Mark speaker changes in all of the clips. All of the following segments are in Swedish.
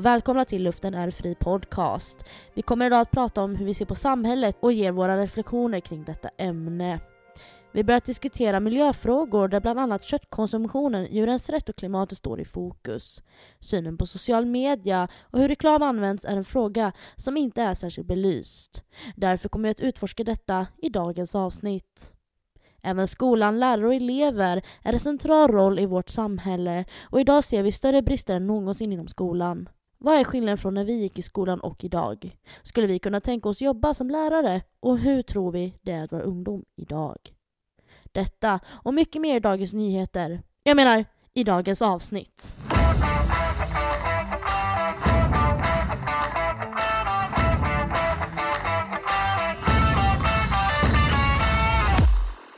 Speaker 1: och välkomna till Luften är fri podcast. Vi kommer idag att prata om hur vi ser på samhället och ger våra reflektioner kring detta ämne. Vi börjar diskutera miljöfrågor där bland annat köttkonsumtionen, djurens rätt och klimatet står i fokus. Synen på social media och hur reklam används är en fråga som inte är särskilt belyst. Därför kommer vi att utforska detta i dagens avsnitt. Även skolan, lärare och elever är en central roll i vårt samhälle och idag ser vi större brister än någonsin inom skolan. Vad är skillnaden från när vi gick i skolan och idag? Skulle vi kunna tänka oss jobba som lärare? Och hur tror vi det är att vara ungdom idag? Detta och mycket mer i dagens nyheter. Jag menar, i dagens avsnitt.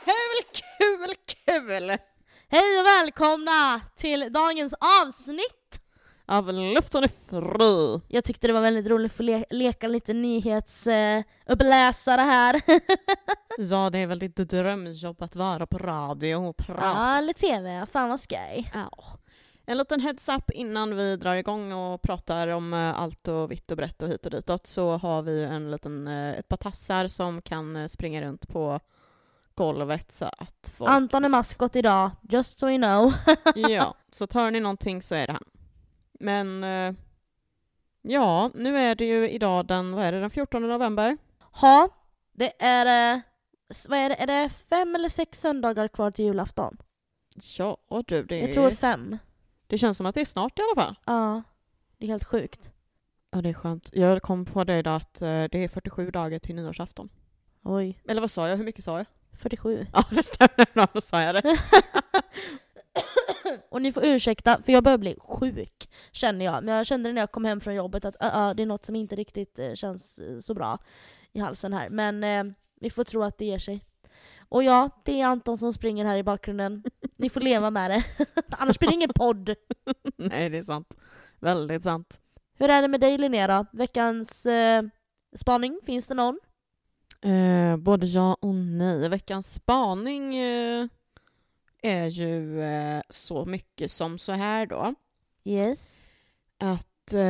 Speaker 1: Kul, kul, kul! Hej och välkomna till dagens avsnitt!
Speaker 2: Av luften är fri.
Speaker 1: Jag tyckte det var väldigt roligt att få le leka lite nyhetsuppläsare uh, här.
Speaker 2: ja, det är väl ditt drömjobb att vara på radio och prata.
Speaker 1: Ja, eller TV. Fan vad skoj.
Speaker 2: Ja. En liten heads-up innan vi drar igång och pratar om uh, allt och vitt och brett och hit och ditåt så har vi en liten, uh, ett par tassar som kan springa runt på golvet så att folk...
Speaker 1: Anton är maskot idag, just so you know.
Speaker 2: ja, så hör ni någonting så är det han. Men eh, ja, nu är det ju idag den, vad är det, den 14 november.
Speaker 1: Ja, det är, eh, vad är det, är det fem eller sex söndagar kvar till julafton?
Speaker 2: Ja du, det är...
Speaker 1: Jag tror fem.
Speaker 2: Det känns som att det är snart i alla fall.
Speaker 1: Ja, det är helt sjukt.
Speaker 2: Ja, det är skönt. Jag kom på det idag att eh, det är 47 dagar till nyårsafton.
Speaker 1: Oj.
Speaker 2: Eller vad sa jag? Hur mycket sa jag?
Speaker 1: 47.
Speaker 2: Ja, det stämmer. Då sa jag det.
Speaker 1: och ni får ursäkta, för jag börjar bli sjuk, känner jag. Men jag kände det när jag kom hem från jobbet att uh, uh, det är något som inte riktigt uh, känns så bra i halsen här. Men vi får tro att det ger sig. Och ja, det är Anton som springer här i bakgrunden. Ni får leva med det. Annars blir det ingen podd.
Speaker 2: Nej, det är sant. Väldigt sant.
Speaker 1: Hur är det med dig Linnea då? Veckans spaning, finns det någon?
Speaker 2: Eh, både ja och nej. Veckans spaning eh, är ju eh, så mycket som så här då.
Speaker 1: Yes.
Speaker 2: Att eh,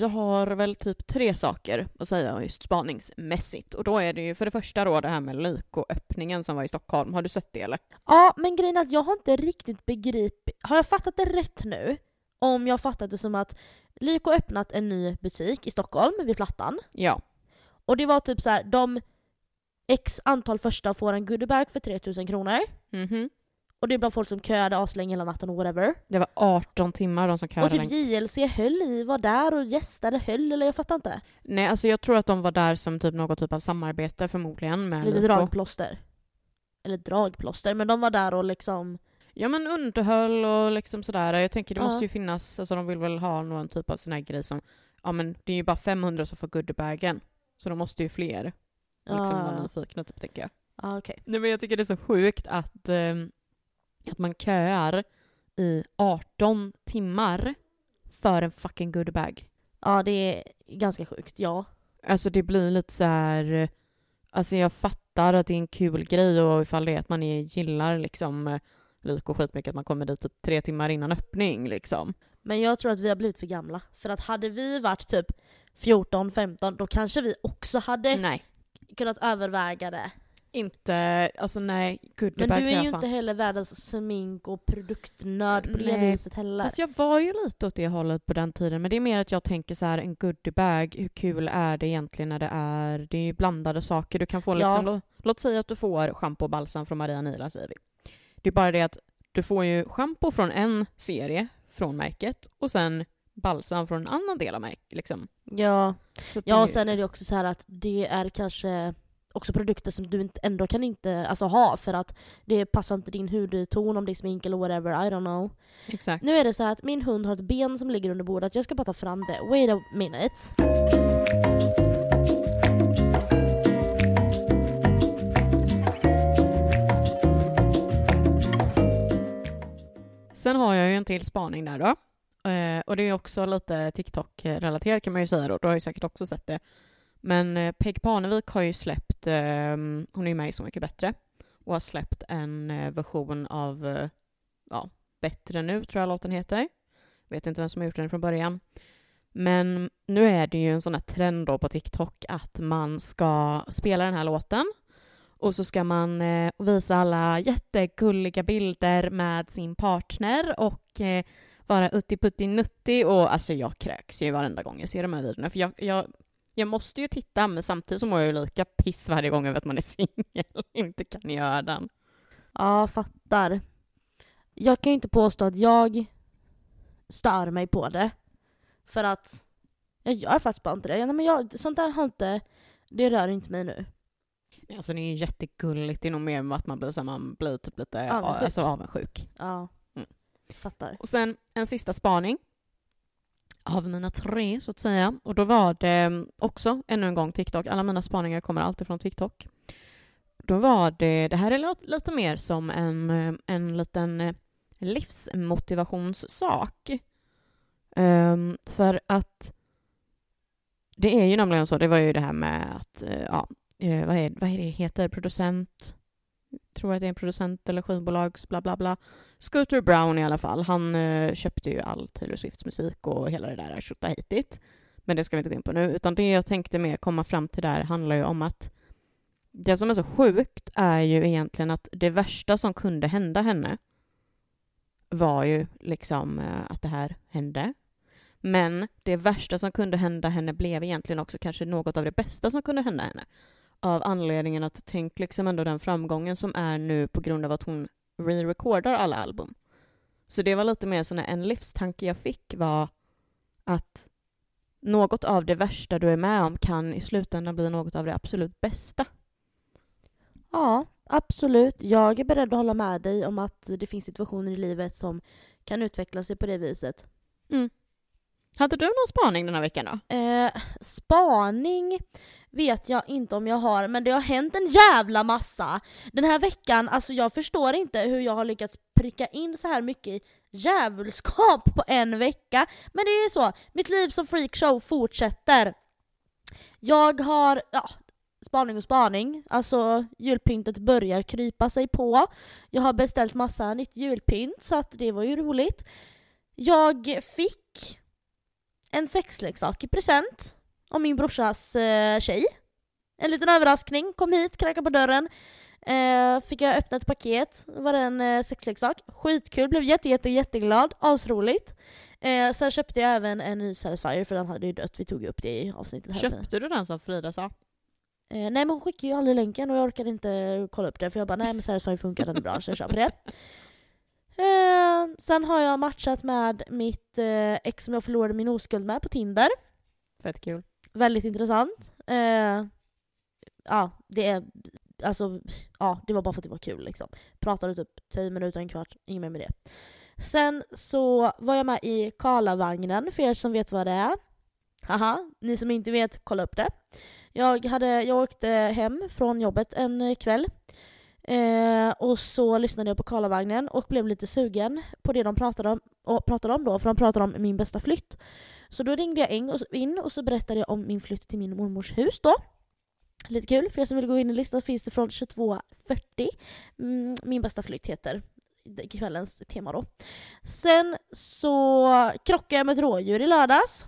Speaker 2: jag har väl typ tre saker att säga just spaningsmässigt. Och då är det ju för det första då det här med Lyko-öppningen som var i Stockholm. Har du sett det eller?
Speaker 1: Ja, men grejen är att jag har inte riktigt begripit. Har jag fattat det rätt nu? Om jag fattat det som att Lyko öppnat en ny butik i Stockholm vid Plattan.
Speaker 2: Ja.
Speaker 1: Och det var typ så här, de x antal första får en goodiebag för 3000 kronor.
Speaker 2: Mm -hmm.
Speaker 1: Och det är bara folk som köade aslänge hela natten och whatever.
Speaker 2: Det var 18 timmar de som köade.
Speaker 1: Och typ JLC höll i, var där och gästade, höll eller jag fattar inte.
Speaker 2: Nej, alltså jag tror att de var där som typ något typ av samarbete förmodligen med
Speaker 1: Lite dragplåster. Eller dragplåster, men de var där och liksom
Speaker 2: Ja men underhöll och liksom sådär. Jag tänker det ja. måste ju finnas, alltså de vill väl ha någon typ av sån här grej som, ja men det är ju bara 500 som får goodiebagen. Så de måste ju fler liksom ja. vara nyfikna typ tänker jag.
Speaker 1: Ja, okay.
Speaker 2: Nej men jag tycker det är så sjukt att eh, att man köar i 18 timmar för en fucking goodiebag.
Speaker 1: Ja, det är ganska sjukt, ja.
Speaker 2: Alltså det blir lite så här... Alltså jag fattar att det är en kul grej och ifall det är att man är, gillar liksom lik och skitmycket att man kommer dit typ tre timmar innan öppning liksom.
Speaker 1: Men jag tror att vi har blivit för gamla. För att hade vi varit typ 14-15 då kanske vi också hade
Speaker 2: Nej.
Speaker 1: kunnat överväga det.
Speaker 2: Inte, alltså nej,
Speaker 1: Men du är ju inte heller världens smink och produktnörd på det viset heller.
Speaker 2: Fast jag var ju lite åt det hållet på den tiden, men det är mer att jag tänker så här en goodiebag, hur kul är det egentligen när det är, det är ju blandade saker. Du kan få liksom, ja. låt, låt säga att du får schampo och balsam från Maria Nila säger vi. Det är bara det att du får ju schampo från en serie från märket och sen balsam från en annan del av märket. Liksom.
Speaker 1: Ja, ja och sen är det också så här att det är kanske också produkter som du ändå kan inte alltså, ha för att det passar inte din hudton om det är smink eller whatever, I don't know.
Speaker 2: Exakt.
Speaker 1: Nu är det så att min hund har ett ben som ligger under bordet, jag ska bara ta fram det. Wait a minute.
Speaker 2: Sen har jag ju en till spaning där då. Eh, och det är också lite TikTok-relaterat kan man ju säga då. Du har ju säkert också sett det. Men eh, Peg Parnevik har ju släppt, eh, hon är ju med i Så mycket bättre, och har släppt en eh, version av, eh, ja, Bättre nu tror jag låten heter. Vet inte vem som har gjort den från början. Men nu är det ju en sån här trend då på TikTok att man ska spela den här låten och så ska man eh, visa alla jättegulliga bilder med sin partner och eh, vara utti-putti-nutti och alltså jag kräks ju varenda gång jag ser de här videorna för jag, jag, jag måste ju titta men samtidigt så mår jag ju lika piss varje gång över att man är singel och inte kan göra den.
Speaker 1: Ja, fattar. Jag kan ju inte påstå att jag stör mig på det. För att jag gör faktiskt bara inte det. Nej, men jag, sånt där har inte, det rör inte mig nu.
Speaker 2: Alltså det är ju jättegulligt, det är nog mer med att man blir, så man blir typ lite avundsjuk. Alltså, avundsjuk.
Speaker 1: Ja, mm. fattar.
Speaker 2: Och sen en sista spaning av mina tre så att säga. Och då var det också ännu en gång TikTok. Alla mina spaningar kommer alltid från TikTok. Då var det, det här är lite mer som en, eh, en liten eh, livsmotivationssak. Um, för att det är ju nämligen så, det var ju det här med att, uh, ja, vad, är, vad är det heter, producent, tror att det är en producent eller skivbolags bla bla bla. Scooter Brown i alla fall, han eh, köpte ju all Taylor Swifts musik och hela det där tjottahitigt. Men det ska vi inte gå in på nu, utan det jag tänkte mer komma fram till där handlar ju om att det som är så sjukt är ju egentligen att det värsta som kunde hända henne var ju liksom eh, att det här hände. Men det värsta som kunde hända henne blev egentligen också kanske något av det bästa som kunde hända henne. Av anledningen att tänk liksom ändå den framgången som är nu på grund av att hon re-recordar alla album. Så det var lite mer sån en livstanke jag fick var att något av det värsta du är med om kan i slutändan bli något av det absolut bästa.
Speaker 1: Ja, absolut. Jag är beredd att hålla med dig om att det finns situationer i livet som kan utveckla sig på det viset.
Speaker 2: Mm. Hade du någon spaning den här veckan då?
Speaker 1: Eh, spaning vet jag inte om jag har, men det har hänt en jävla massa. Den här veckan, alltså jag förstår inte hur jag har lyckats pricka in så här mycket djävulskap på en vecka. Men det är ju så, mitt liv som freakshow fortsätter. Jag har, ja, spaning och spaning. Alltså julpyntet börjar krypa sig på. Jag har beställt massa nytt julpynt så att det var ju roligt. Jag fick en sexleksak i present av min brorsas eh, tjej. En liten överraskning, kom hit, knackade på dörren. Eh, fick jag öppna ett paket, det var det en eh, sexleksak. Skitkul, blev jätte, jätte, jätteglad, asroligt. Eh, sen köpte jag även en ny Satisfyer för den hade ju dött, vi tog upp det i avsnittet här.
Speaker 2: Köpte du den som Frida sa?
Speaker 1: Eh, nej men hon skickade ju aldrig länken och jag orkade inte kolla upp det för jag bara nej men Satisfyer funkar, den är bra så jag köper det. Eh, sen har jag matchat med mitt eh, ex som jag förlorade min oskuld med på Tinder.
Speaker 2: Fett kul.
Speaker 1: Väldigt intressant. Eh, ja, det är alltså, ja, det var bara för att det var kul liksom. Pratade typ 10 minuter, en kvart, inget mer med det. Sen så var jag med i Karlavagnen, för er som vet vad det är. Haha, ni som inte vet, kolla upp det. Jag, hade, jag åkte hem från jobbet en kväll Eh, och så lyssnade jag på Karlavagnen och blev lite sugen på det de pratade om, och pratade om då, för de pratade om min bästa flytt. Så då ringde jag in och, så berättade jag om min flytt till min mormors hus då. Lite kul, för er som vill gå in i listan finns det från 22.40. Mm, min bästa flytt heter kvällens tema då. Sen så krockade jag med ett rådjur i lördags.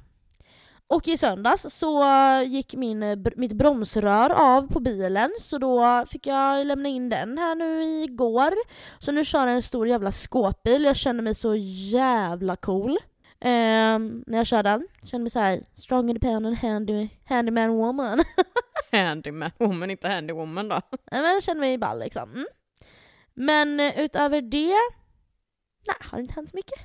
Speaker 1: Och i söndags så gick min, mitt bromsrör av på bilen så då fick jag lämna in den här nu igår. Så nu kör jag en stor jävla skåpbil, jag känner mig så jävla cool. Eh, när jag kör den. Känner mig såhär strong independent handy, handyman woman.
Speaker 2: handyman woman, inte handy woman då?
Speaker 1: Men jag känner mig ball liksom. Mm. Men eh, utöver det, nej har det inte hänt så mycket.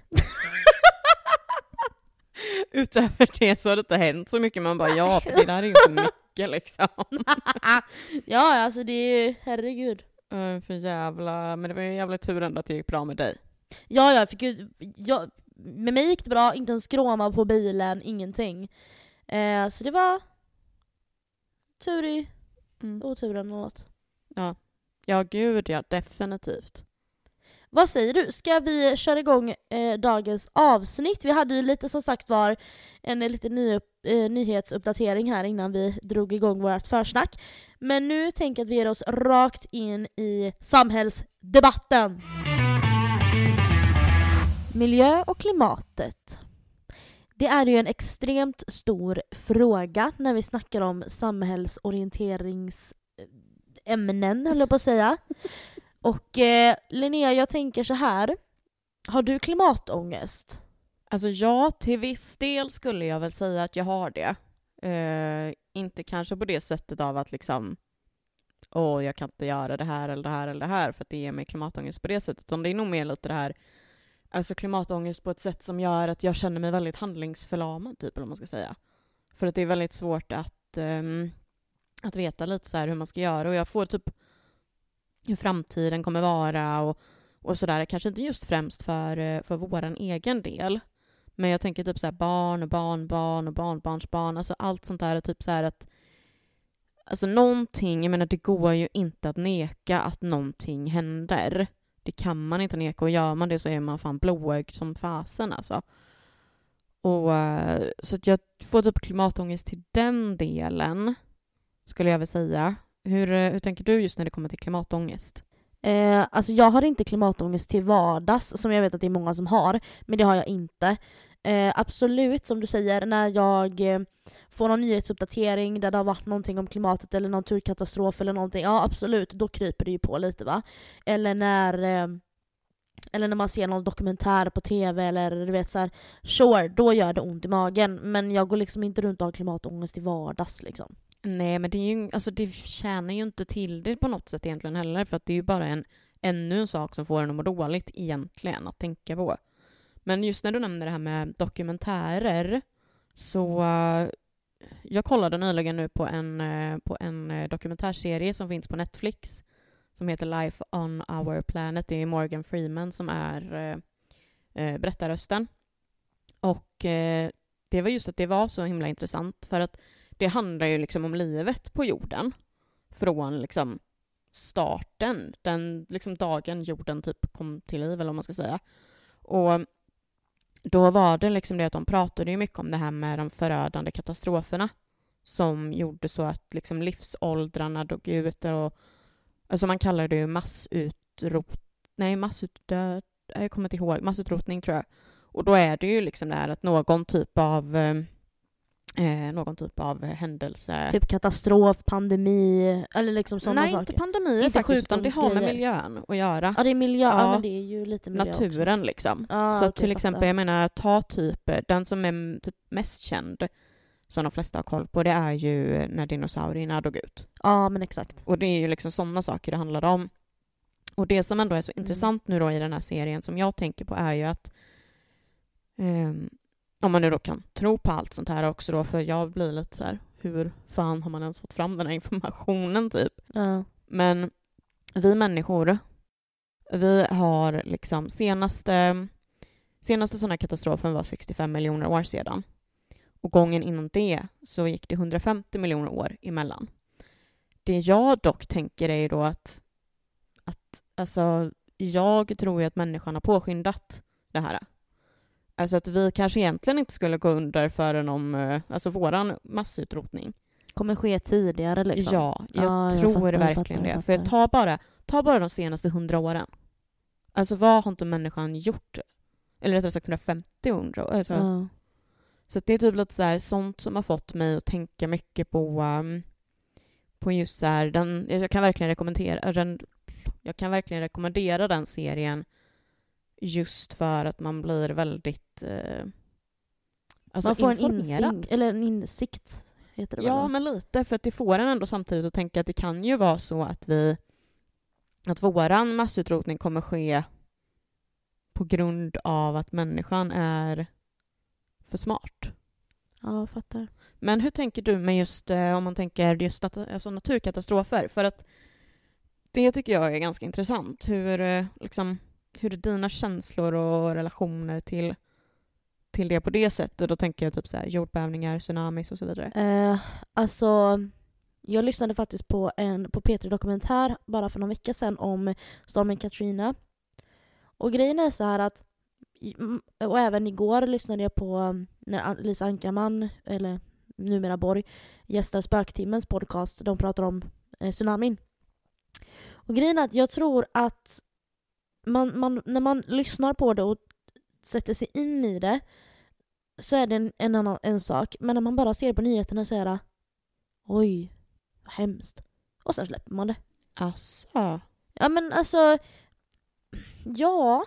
Speaker 2: Utöver det så har det inte hänt så mycket, man bara ja, för det där är ju inte mycket liksom.
Speaker 1: ja, alltså det är ju, herregud.
Speaker 2: Uh, för jävla, men det var ju jävla tur ändå att det gick bra med dig.
Speaker 1: Ja, jag fick ju, jag, med mig gick det bra, inte en skråma på bilen, ingenting. Eh, så det var tur i mm. oturen och något.
Speaker 2: Ja. Ja, gud ja, definitivt.
Speaker 1: Vad säger du? Ska vi köra igång eh, dagens avsnitt? Vi hade ju lite som sagt var en liten ny, eh, nyhetsuppdatering här innan vi drog igång vårt försnack. Men nu tänker jag att vi ger oss rakt in i samhällsdebatten. Miljö och klimatet. Det är ju en extremt stor fråga när vi snackar om samhällsorienteringsämnen, höll jag på att säga. Och eh, Linnea, jag tänker så här. Har du klimatångest?
Speaker 2: Alltså ja, till viss del skulle jag väl säga att jag har det. Eh, inte kanske på det sättet av att liksom åh, jag kan inte göra det här eller det här eller det här för att det ger mig klimatångest på det sättet. Utan det är nog mer lite det här, alltså klimatångest på ett sätt som gör att jag känner mig väldigt handlingsförlamad, typ, eller vad man ska säga. För att det är väldigt svårt att, um, att veta lite så hur man ska göra och jag får typ hur framtiden kommer vara och, och sådär. Kanske inte just främst för, eh, för vår egen del. Men jag tänker typ så barn och barnbarn och barnbarnsbarn, alltså allt sånt där, typ så att Alltså någonting, jag menar det går ju inte att neka att någonting händer. Det kan man inte neka och gör man det så är man fan blåögd som fasen alltså. Och, eh, så att jag får typ klimatångest till den delen, skulle jag väl säga. Hur, eh, hur tänker du just när det kommer till klimatångest?
Speaker 1: Eh, alltså jag har inte klimatångest till vardags, som jag vet att det är många som har, men det har jag inte. Eh, absolut, som du säger, när jag eh, får någon nyhetsuppdatering där det har varit någonting om klimatet eller någon turkatastrof eller någonting, ja absolut, då kryper det ju på lite va. Eller när eh, eller när man ser någon dokumentär på TV eller du vet så här, sure, då gör det ont i magen. Men jag går liksom inte runt och har klimatångest i vardags liksom.
Speaker 2: Nej, men det, är ju, alltså, det tjänar ju inte till det på något sätt egentligen heller, för att det är ju bara en, ännu en sak som får en att må dåligt egentligen att tänka på. Men just när du nämner det här med dokumentärer så eh, jag kollade nyligen nu på en, eh, på en eh, dokumentärserie som finns på Netflix som heter Life on our planet. Det är Morgan Freeman som är berättarrösten. Och det var just att det var så himla intressant för att det handlar ju liksom om livet på jorden från liksom starten, den liksom dagen jorden typ kom till liv eller vad man ska säga. Och då var det liksom det att de pratade ju mycket om det här med de förödande katastroferna som gjorde så att liksom livsåldrarna dog ut och alltså man kallar det ju massutrot nej massutdöd jag kommer inte ihåg, massutrotning tror jag. Och då är det ju liksom det här att någon typ av eh, eh, någon typ av händelse.
Speaker 1: Typ katastrof, pandemi eller liksom sådana
Speaker 2: Nej,
Speaker 1: saker?
Speaker 2: inte pandemier inte faktiskt, utan det har med miljön att göra.
Speaker 1: Ja, det är miljö, ja, men det är ju lite miljö
Speaker 2: Naturen
Speaker 1: också.
Speaker 2: liksom. Ja, så okay, till exempel, jag menar, ta typ den som är typ mest känd som de flesta har koll på, det är ju när dinosaurierna dog ut.
Speaker 1: Ja, men exakt.
Speaker 2: Och det är ju liksom sådana saker det handlar om. Och det som ändå är så mm. intressant nu då i den här serien som jag tänker på är ju att um, om man nu då kan tro på allt sånt här också då, för jag blir lite så här, hur fan har man ens fått fram den här informationen typ?
Speaker 1: Ja.
Speaker 2: Men vi människor, vi har liksom senaste, senaste sådana katastrofen var 65 miljoner år sedan. Och gången innan det så gick det 150 miljoner år emellan. Det jag dock tänker är ju då att, att alltså, jag tror ju att människan har påskyndat det här. Alltså att vi kanske egentligen inte skulle gå under förrän om, eh, alltså våran massutrotning
Speaker 1: kommer ske tidigare liksom.
Speaker 2: Ja, jag ah, tror jag fattar, verkligen fattar, det. För ta bara, ta bara de senaste hundra åren. Alltså vad har inte människan gjort? Eller rättare sagt 150 hundra alltså. ah. Så det är typ lite så här, sånt som har fått mig att tänka mycket på, um, på just så här, den, jag kan verkligen rekommendera den, jag kan verkligen rekommendera den serien just för att man blir väldigt eh,
Speaker 1: alltså Man får en insikt, eller en insikt, heter det
Speaker 2: Ja,
Speaker 1: väl?
Speaker 2: men lite, för att det får en ändå samtidigt att tänka att det kan ju vara så att vi att våran massutrotning kommer ske på grund av att människan är för smart.
Speaker 1: Ja, jag fattar.
Speaker 2: Men hur tänker du med just eh, om man tänker just att, alltså naturkatastrofer? För att det tycker jag är ganska intressant. Hur, eh, liksom, hur är dina känslor och relationer till, till det på det sättet? Då tänker jag typ så här, jordbävningar, tsunamis och så vidare.
Speaker 1: Eh, alltså, jag lyssnade faktiskt på en på P3 Dokumentär bara för någon vecka sedan om stormen Katrina. Och grejen är så här att och även igår lyssnade jag på mm, när Lisa Ankarman, eller numera Borg, gästar Spöktimmens podcast. De pratar om eh, tsunamin. Och grejen är att jag tror att man, man, när man lyssnar på det och sätter sig in i det så är det en, en annan en sak. Men när man bara ser på nyheterna så är det oj, vad hemskt. Och sen släpper man det.
Speaker 2: Asså?
Speaker 1: Ja men alltså, ja.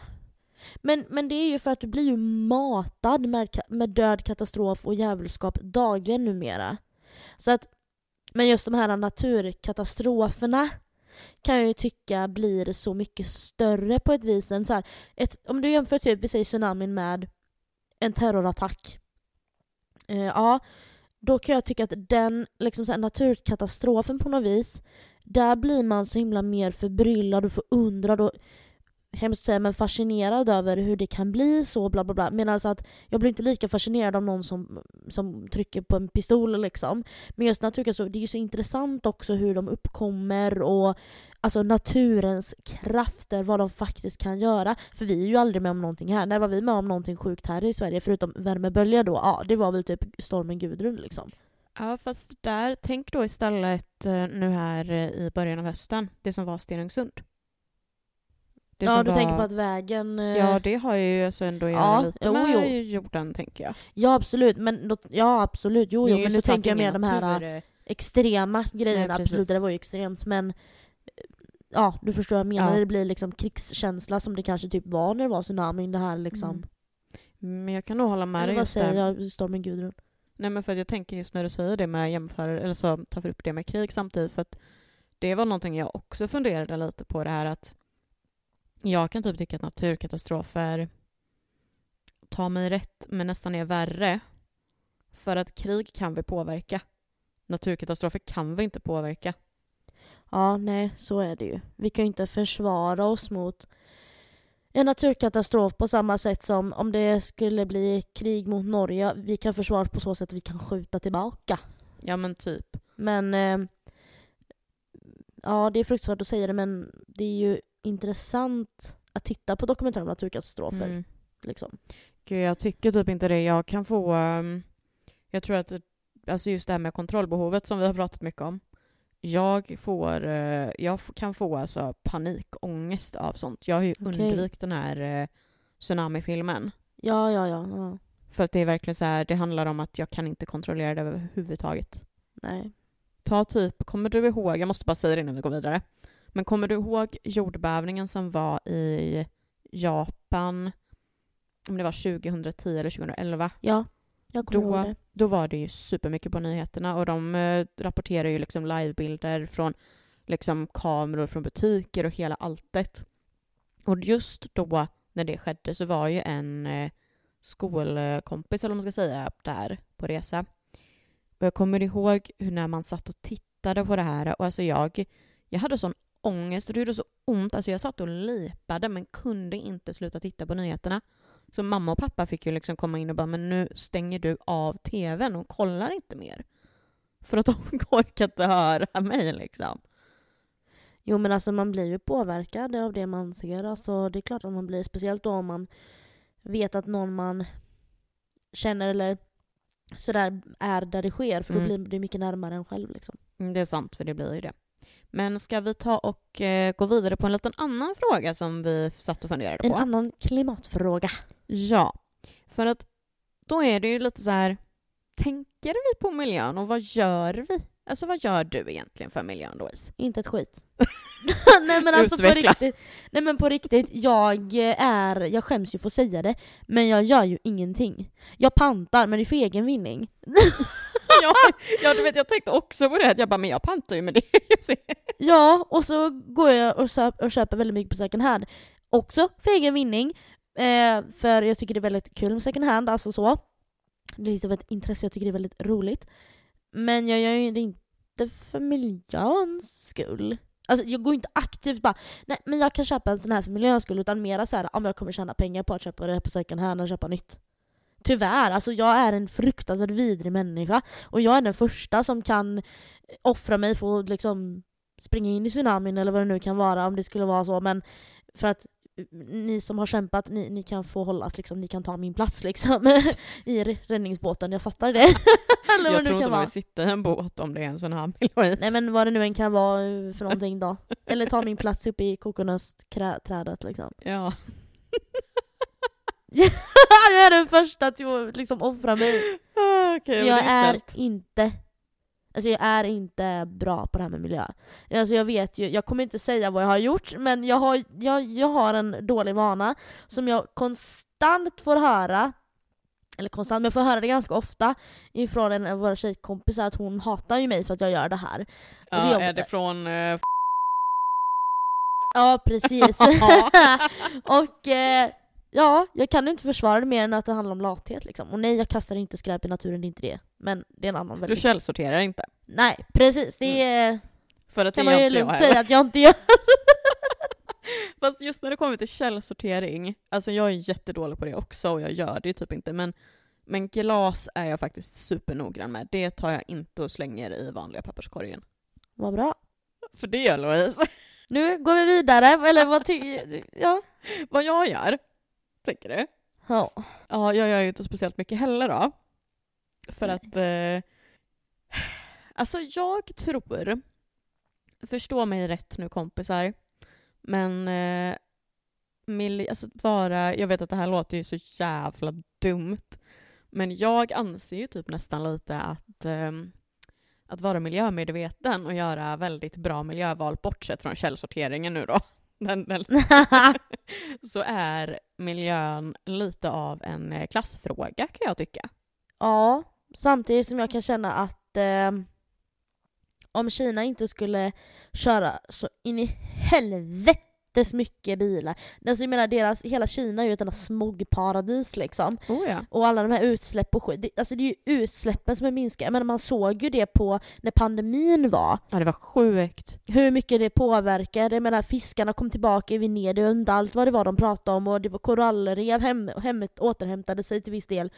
Speaker 1: Men, men det är ju för att du blir ju matad med, med död, katastrof och djävulskap dagligen numera. Så att, men just de här naturkatastroferna kan jag ju tycka blir så mycket större på ett vis än så här, ett, om du jämför typ, vi säger tsunamin med en terrorattack. Eh, ja, då kan jag tycka att den liksom så här, naturkatastrofen på något vis, där blir man så himla mer förbryllad och förundrad och hemskt säga, men fascinerad över hur det kan bli så bla bla bla. Medan alltså att jag blir inte lika fascinerad av någon som, som trycker på en pistol liksom. Men just naturkatastrofer, alltså, det är ju så intressant också hur de uppkommer och alltså naturens krafter, vad de faktiskt kan göra. För vi är ju aldrig med om någonting här. När var vi med om någonting sjukt här i Sverige förutom värmebölja då? Ja, det var väl typ stormen Gudrun liksom.
Speaker 2: Ja, fast där, tänk då istället eh, nu här eh, i början av hösten, det som var Stenungsund.
Speaker 1: Det ja, du var... tänker på att vägen...
Speaker 2: Eh, ja, det har ju alltså ändå att göra lite jo, med jo. jorden, tänker jag.
Speaker 1: Ja, absolut. Men då, ja, absolut. Jo, jo. Men nu tänker jag mer de här extrema grejerna. Nej, absolut, det var ju extremt. Men ja, du förstår vad jag menar. Ja. Det blir liksom krigskänsla som det kanske typ var när det var tsunamin. Det här liksom. Mm.
Speaker 2: Men jag kan nog hålla med dig
Speaker 1: just där. Vad säger jag? Stormen Gudrun.
Speaker 2: Nej men för att jag tänker just när du säger det med jämför, eller så tar upp det med krig samtidigt för att det var någonting jag också funderade lite på det här att jag kan typ tycka att naturkatastrofer tar mig rätt men nästan är värre. För att krig kan vi påverka. Naturkatastrofer kan vi inte påverka.
Speaker 1: Ja, nej, så är det ju. Vi kan ju inte försvara oss mot en naturkatastrof på samma sätt som om det skulle bli krig mot Norge. Vi kan försvara oss på så sätt att vi kan skjuta tillbaka.
Speaker 2: Ja, men typ.
Speaker 1: Men eh, ja, det är fruktansvärt att säga det, men det är ju intressant att titta på dokumentärer om naturkatastrofer. Mm. Liksom.
Speaker 2: Gud, jag tycker typ inte det. Jag kan få... Um, jag tror att alltså just det här med kontrollbehovet som vi har pratat mycket om. Jag får, uh, jag kan få alltså panikångest av sånt. Jag har ju okay. undvikit den här uh, tsunamifilmen.
Speaker 1: Ja, ja, ja, ja.
Speaker 2: För att det är verkligen så här, det handlar om att jag kan inte kontrollera det överhuvudtaget.
Speaker 1: Nej.
Speaker 2: Ta typ, kommer du ihåg, jag måste bara säga det innan vi går vidare. Men kommer du ihåg jordbävningen som var i Japan, om det var 2010 eller 2011?
Speaker 1: Ja, jag kommer då, ihåg det.
Speaker 2: Då var det ju supermycket på nyheterna och de eh, rapporterar ju liksom livebilder från liksom kameror från butiker och hela alltet. Och just då när det skedde så var ju en eh, skolkompis, eller vad man ska säga, där på resa. Och jag kommer ihåg hur när man satt och tittade på det här och alltså jag, jag hade sån ångest och det gjorde så ont. Alltså jag satt och lipade men kunde inte sluta titta på nyheterna. Så mamma och pappa fick ju liksom komma in och bara men nu stänger du av tvn och kollar inte mer. För att de orkar inte höra mig liksom.
Speaker 1: Jo men alltså man blir ju påverkad av det man ser. Alltså det är klart att man blir, speciellt då om man vet att någon man känner eller sådär är där det sker. För då mm. blir det mycket närmare en själv liksom.
Speaker 2: Mm, det är sant, för det blir ju det. Men ska vi ta och eh, gå vidare på en liten annan fråga som vi satt och funderade på?
Speaker 1: En annan klimatfråga.
Speaker 2: Ja, för att då är det ju lite så här, tänker vi på miljön och vad gör vi? Alltså vad gör du egentligen för miljön Louise?
Speaker 1: Inte ett skit. nej men alltså Utveckla. på riktigt, nej men på riktigt, jag är, jag skäms ju för att säga det, men jag gör ju ingenting. Jag pantar, men det är för egen vinning.
Speaker 2: ja, ja, du vet jag tänkte också på det, att jag bara, men jag pantar ju med det.
Speaker 1: ja, och så går jag och, köp, och köper väldigt mycket på second hand. Också för egen vinning, eh, för jag tycker det är väldigt kul med second hand, alltså så. Det är lite av ett intresse, jag tycker det är väldigt roligt. Men jag gör ju det inte för miljöns skull. Alltså jag går inte aktivt bara, nej men jag kan köpa en sån här för miljöns skull, utan mera såhär om jag kommer tjäna pengar på att köpa det på second hand och köpa nytt. Tyvärr, alltså jag är en fruktansvärt vidrig människa. Och jag är den första som kan offra mig för att liksom springa in i tsunamin eller vad det nu kan vara om det skulle vara så. Men för att ni som har kämpat, ni, ni kan få hållas liksom, ni kan ta min plats liksom i räddningsbåten, jag fattar det.
Speaker 2: Eller jag tror inte man vill sitta i en båt om det är en sån här
Speaker 1: Nej men vad det nu än kan vara för någonting då. Eller ta min plats uppe i kokonötsträdet liksom.
Speaker 2: Ja.
Speaker 1: jag är den första att liksom offra mig.
Speaker 2: Ah, okay,
Speaker 1: För jag är, är inte Alltså jag är inte bra på det här med miljö. Alltså jag vet ju, jag kommer inte säga vad jag har gjort, men jag har, jag, jag har en dålig vana som jag konstant får höra, eller konstant, men jag får höra det ganska ofta ifrån en av våra tjejkompisar att hon hatar ju mig för att jag gör det här.
Speaker 2: Ja, det är det från uh,
Speaker 1: Ja, precis. och eh, ja, jag kan inte försvara det mer än att det handlar om lathet liksom. Och nej, jag kastar inte skräp i naturen, det är inte det. Men det är en annan
Speaker 2: väldigt... Du källsorterar inte?
Speaker 1: Nej, precis. Det mm.
Speaker 2: För att
Speaker 1: kan man
Speaker 2: ju
Speaker 1: lugnt säga att jag inte gör.
Speaker 2: Fast just när det kommer till källsortering, alltså jag är jättedålig på det också och jag gör det ju typ inte, men, men glas är jag faktiskt supernoggrann med. Det tar jag inte och slänger i vanliga papperskorgen.
Speaker 1: Vad bra.
Speaker 2: För det Louise.
Speaker 1: Nu går vi vidare, eller vad tycker? Ja.
Speaker 2: Vad jag gör, tänker du?
Speaker 1: Ja.
Speaker 2: Ja, jag gör ju inte speciellt mycket heller då. För Nej. att... Eh, alltså jag tror, förstå mig rätt nu kompisar, men eh, mil, alltså vara, jag vet att det här låter ju så jävla dumt, men jag anser ju typ nästan lite att eh, att vara miljömedveten och göra väldigt bra miljöval, bortsett från källsorteringen nu då, så är miljön lite av en eh, klassfråga kan jag tycka.
Speaker 1: Ja, samtidigt som jag kan känna att eh, om Kina inte skulle köra så in i helvete jättes mycket bilar. Alltså jag menar deras, hela Kina är ju ett enda smogparadis liksom.
Speaker 2: Oh ja.
Speaker 1: Och alla de här utsläpp och skit. alltså det är ju utsläppen som är minskade. Jag menar man såg ju det på när pandemin var.
Speaker 2: Ja det var sjukt.
Speaker 1: Hur mycket det påverkade. Jag menar fiskarna kom tillbaka i Venedig och inte allt vad det var de pratade om och det var korallrev, hem, hemmet återhämtade sig till viss del.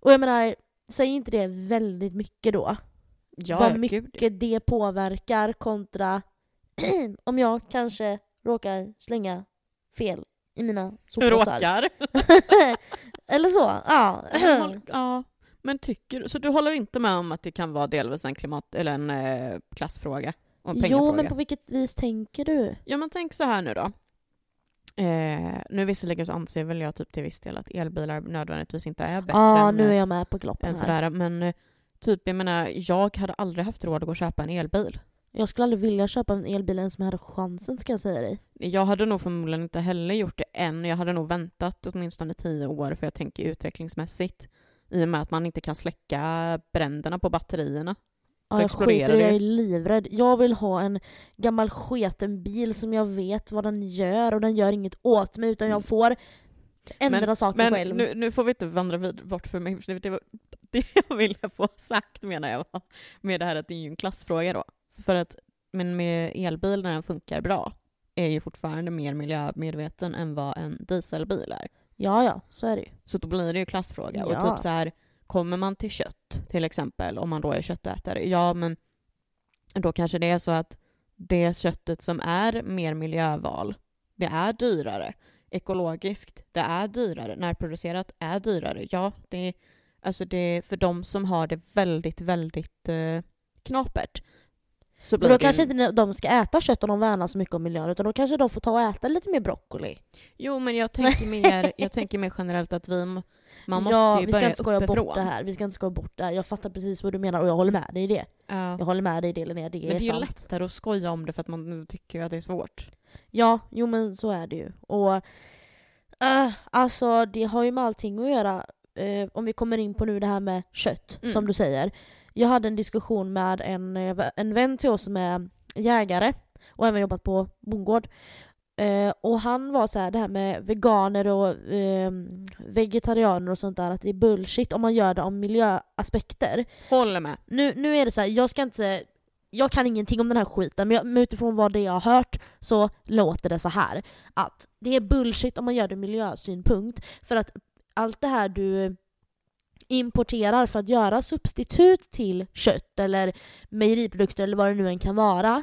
Speaker 1: Och jag menar, säger inte det väldigt mycket då?
Speaker 2: Ja,
Speaker 1: vad mycket gud. det påverkar kontra om jag kanske råkar slänga fel i mina soppåsar.
Speaker 2: Råkar?
Speaker 1: Eller så, ja.
Speaker 2: ja. Men tycker Så du håller inte med om att det kan vara delvis en klimat eller en eh, klassfråga? Och en
Speaker 1: jo, men på vilket vis tänker du?
Speaker 2: Ja, men tänk så här nu då. Eh, nu visserligen så anser väl jag typ till viss del att elbilar nödvändigtvis inte är bättre
Speaker 1: Ja, än, nu är jag med på gloppen här.
Speaker 2: Sådär, men eh, typ, jag menar, jag hade aldrig haft råd att gå och köpa en elbil.
Speaker 1: Jag skulle aldrig vilja köpa en elbil ens om jag hade chansen ska jag säga dig.
Speaker 2: Jag hade nog förmodligen inte heller gjort det än. Jag hade nog väntat åtminstone tio år för jag tänker utvecklingsmässigt. I och med att man inte kan släcka bränderna på batterierna.
Speaker 1: Ja, jag skiter jag är livrädd. Jag vill ha en gammal sketen bil som jag vet vad den gör och den gör inget åt mig utan jag mm. får ändra men, saker
Speaker 2: men
Speaker 1: själv.
Speaker 2: Nu, nu får vi inte vandra vid, bort för mig. Det var det jag ville få sagt menar jag med det här att det är ju en klassfråga då. För att, men med elbil när den funkar bra är ju fortfarande mer miljömedveten än vad en dieselbil är.
Speaker 1: Ja, ja, så är det ju.
Speaker 2: Så då blir det ju klassfråga. Ja. Och typ så här, kommer man till kött till exempel, om man då är köttätare, ja men då kanske det är så att det köttet som är mer miljöval, det är dyrare. Ekologiskt, det är dyrare. Närproducerat är dyrare. Ja, det är, alltså det för de som har det väldigt, väldigt eh, knapert
Speaker 1: så men då kanske inte de ska äta kött om de värnar så mycket om miljön, utan då kanske de får ta och äta lite mer broccoli.
Speaker 2: Jo, men jag tänker mer, jag tänker mer generellt att vi, man måste
Speaker 1: ja,
Speaker 2: ju
Speaker 1: vi ska inte skoja bort det här. Vi ska inte skoja bort det här. Jag fattar precis vad du menar och jag håller med dig i det. Ja. Jag håller med dig i det Linnea, det
Speaker 2: men är
Speaker 1: det är
Speaker 2: ju lättare att skoja om det för att man tycker att det är svårt.
Speaker 1: Ja, jo men så är det ju. Och uh, alltså det har ju med allting att göra. Uh, om vi kommer in på nu det här med kött, mm. som du säger. Jag hade en diskussion med en, eh, en vän till oss som är jägare och även jobbat på bondgård. Eh, och han var så här, det här med veganer och eh, vegetarianer och sånt där, att det är bullshit om man gör det av miljöaspekter.
Speaker 2: Håller med.
Speaker 1: Nu, nu är det så här, jag ska inte jag kan ingenting om den här skiten, men, jag, men utifrån vad det jag har hört så låter det så här att det är bullshit om man gör det ur miljösynpunkt. För att allt det här du importerar för att göra substitut till kött eller mejeriprodukter eller vad det nu än kan vara,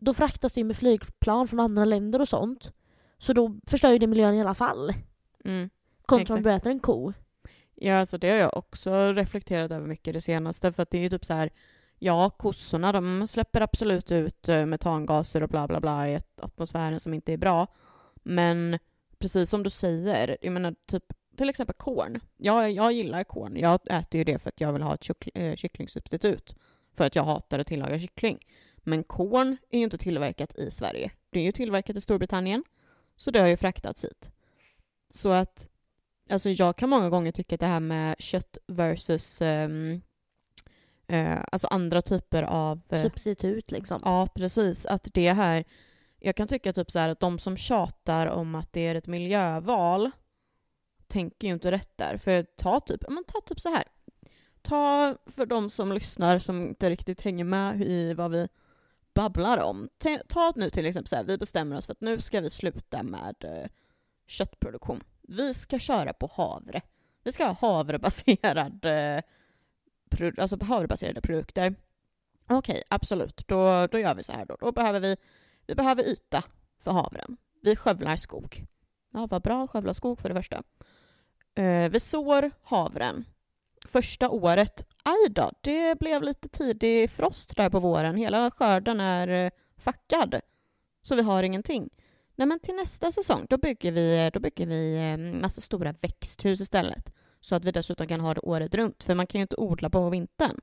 Speaker 1: då fraktas det med flygplan från andra länder och sånt. Så då förstör ju det miljön i alla fall.
Speaker 2: Mm.
Speaker 1: Kontra om du äter en ko.
Speaker 2: Ja, alltså det har jag också reflekterat över mycket det senaste, för att det är ju typ så här Ja, kossorna de släpper absolut ut eh, metangaser och bla bla bla i atmosfären som inte är bra. Men precis som du säger, jag menar typ till exempel korn. Jag, jag gillar korn. Jag äter ju det för att jag vill ha ett kyckl äh, kycklingsubstitut. För att jag hatar att tillaga kyckling. Men korn är ju inte tillverkat i Sverige. Det är ju tillverkat i Storbritannien. Så det har ju fraktats hit. Så att alltså jag kan många gånger tycka att det här med kött versus um, uh, alltså andra typer av...
Speaker 1: Uh, Substitut liksom.
Speaker 2: Ja, precis. Att det här... Jag kan tycka typ så här att de som tjatar om att det är ett miljöval tänker ju inte rätt där. För ta typ, men ta typ så här. Ta för de som lyssnar som inte riktigt hänger med i vad vi babblar om. Ta nu till exempel så här, vi bestämmer oss för att nu ska vi sluta med eh, köttproduktion. Vi ska köra på havre. Vi ska ha havrebaserad, eh, alltså havrebaserade produkter. Okej, okay, absolut. Då, då gör vi så här då. Då behöver vi, vi behöver yta för havren. Vi skövlar skog. Ja, vad bra, skövla skog för det första eh, vi sår havren. Första året, aj då, det blev lite tidig frost där på våren. Hela skörden är eh, fackad. Så vi har ingenting. Nej, men till nästa säsong, då bygger vi, eh, då bygger vi eh, massa stora växthus istället. Så att vi dessutom kan ha det året runt. För man kan ju inte odla på vintern.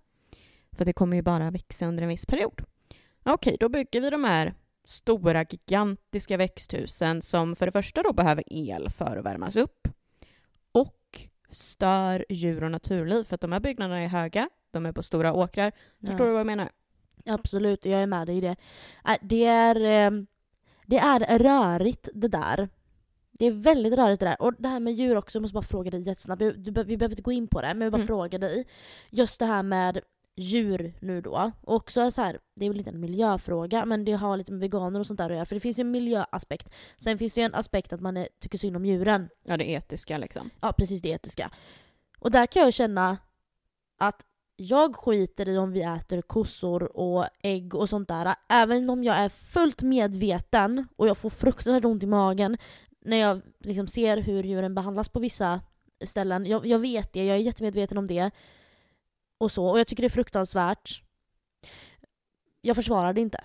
Speaker 2: För det kommer ju bara växa under en viss period. Okej, då bygger vi de här stora gigantiska växthusen som för det första då behöver el för att värmas upp stör djur och naturliv för att de här byggnaderna är höga, de är på stora åkrar. Förstår ja. du vad jag menar?
Speaker 1: Absolut, jag är med dig i det. Äh, det är, ehm, det är rörigt det där. Det är väldigt rörigt det där. Och det här med djur också, jag måste bara fråga dig jättesnabbt. Vi behöver inte gå in på det, men jag vill bara mm. fråga dig. Just det här med djur nu då. Och också så här, det är väl inte en miljöfråga, men det har lite med veganer och sånt där att göra. För det finns ju en miljöaspekt. Sen finns det ju en aspekt att man är, tycker synd om djuren.
Speaker 2: Ja, det etiska liksom.
Speaker 1: Ja, precis det etiska. Och där kan jag känna att jag skiter i om vi äter kossor och ägg och sånt där. Även om jag är fullt medveten och jag får fruktansvärt ont i magen när jag liksom ser hur djuren behandlas på vissa ställen. Jag, jag vet det, jag är jättemedveten om det och så. Och jag tycker det är fruktansvärt. Jag försvarar det inte.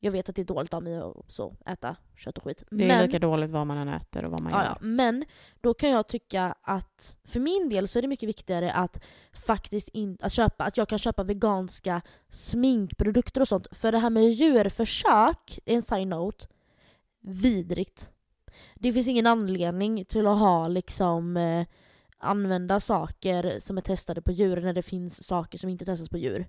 Speaker 1: Jag vet att det är dåligt av mig att så, äta kött och skit.
Speaker 2: Det är men, lika dåligt vad man än äter och vad man ja, gör.
Speaker 1: men då kan jag tycka att för min del så är det mycket viktigare att faktiskt in, att, köpa, att jag kan köpa veganska sminkprodukter och sånt. För det här med djurförsök, en side-note, vidrigt. Det finns ingen anledning till att ha liksom eh, använda saker som är testade på djur när det finns saker som inte testas på djur.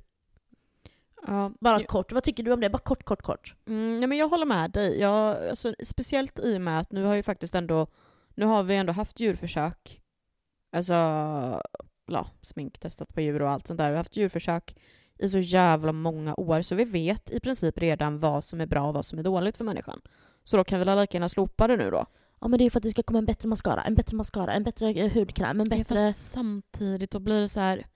Speaker 1: Ja, Bara jag, kort, vad tycker du om det? Bara kort, kort, kort.
Speaker 2: Mm, nej men jag håller med dig. Jag, alltså, speciellt i och med att nu har ju faktiskt ändå, nu har vi ändå haft djurförsök. Alltså, ja, smink testat på djur och allt sånt där. Vi har haft djurförsök i så jävla många år, så vi vet i princip redan vad som är bra och vad som är dåligt för människan. Så då kan vi lika gärna slopa det nu då.
Speaker 1: Ja men det är för att det ska komma en bättre mascara, en bättre mascara, en bättre eh, hudkräm, en bättre... Ja,
Speaker 2: fast samtidigt då blir det så här...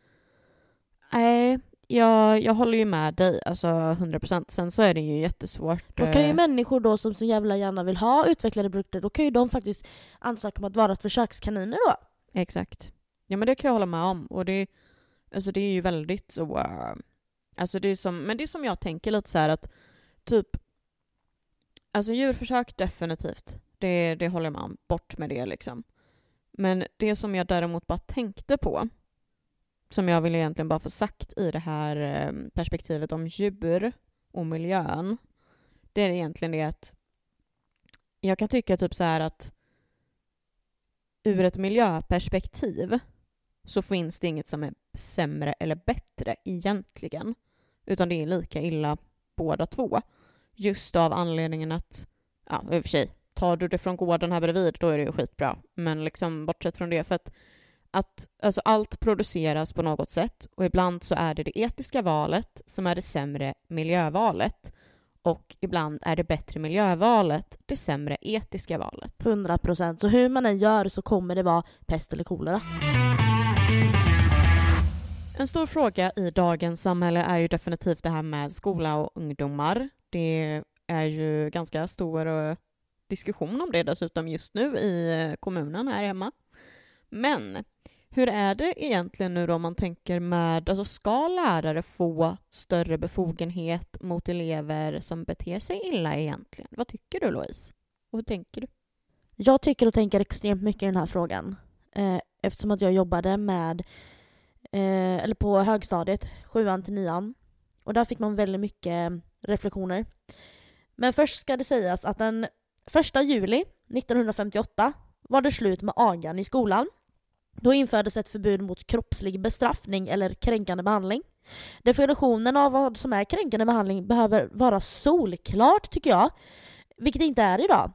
Speaker 2: Nej, jag, jag håller ju med dig, alltså 100%. Sen så är det ju jättesvårt.
Speaker 1: Då kan ju eh, människor då som så jävla gärna vill ha utvecklade produkter, då kan ju de faktiskt ansöka om att vara försökskaniner då.
Speaker 2: Exakt. Ja men det kan jag hålla med om. Och det, alltså det är ju väldigt så... Uh, alltså det är som, men det är som jag tänker lite så att typ... Alltså djurförsök definitivt. Det, det håller man. Bort med det liksom. Men det som jag däremot bara tänkte på, som jag vill egentligen bara få sagt i det här eh, perspektivet om djur och miljön, det är egentligen det att jag kan tycka typ så här att ur ett miljöperspektiv så finns det inget som är sämre eller bättre egentligen, utan det är lika illa båda två. Just av anledningen att, ja i och för sig, tar du det från gården här bredvid, då är det ju skitbra. Men liksom bortsett från det, för att, att alltså allt produceras på något sätt och ibland så är det det etiska valet som är det sämre miljövalet och ibland är det bättre miljövalet det sämre etiska valet.
Speaker 1: 100 procent. Så hur man än gör så kommer det vara pest eller kolera.
Speaker 2: En stor fråga i dagens samhälle är ju definitivt det här med skola och ungdomar. Det är ju ganska stor diskussion om det dessutom just nu i eh, kommunen här hemma. Men hur är det egentligen nu då om man tänker med, alltså ska lärare få större befogenhet mot elever som beter sig illa egentligen? Vad tycker du Louise? Och hur tänker du?
Speaker 1: Jag tycker och tänker extremt mycket i den här frågan. Eh, eftersom att jag jobbade med, eh, eller på högstadiet, sjuan till nian. Och där fick man väldigt mycket eh, reflektioner. Men först ska det sägas att den första juli 1958 var det slut med agan i skolan. Då infördes ett förbud mot kroppslig bestraffning eller kränkande behandling. Definitionen av vad som är kränkande behandling behöver vara solklart tycker jag, vilket det inte är idag.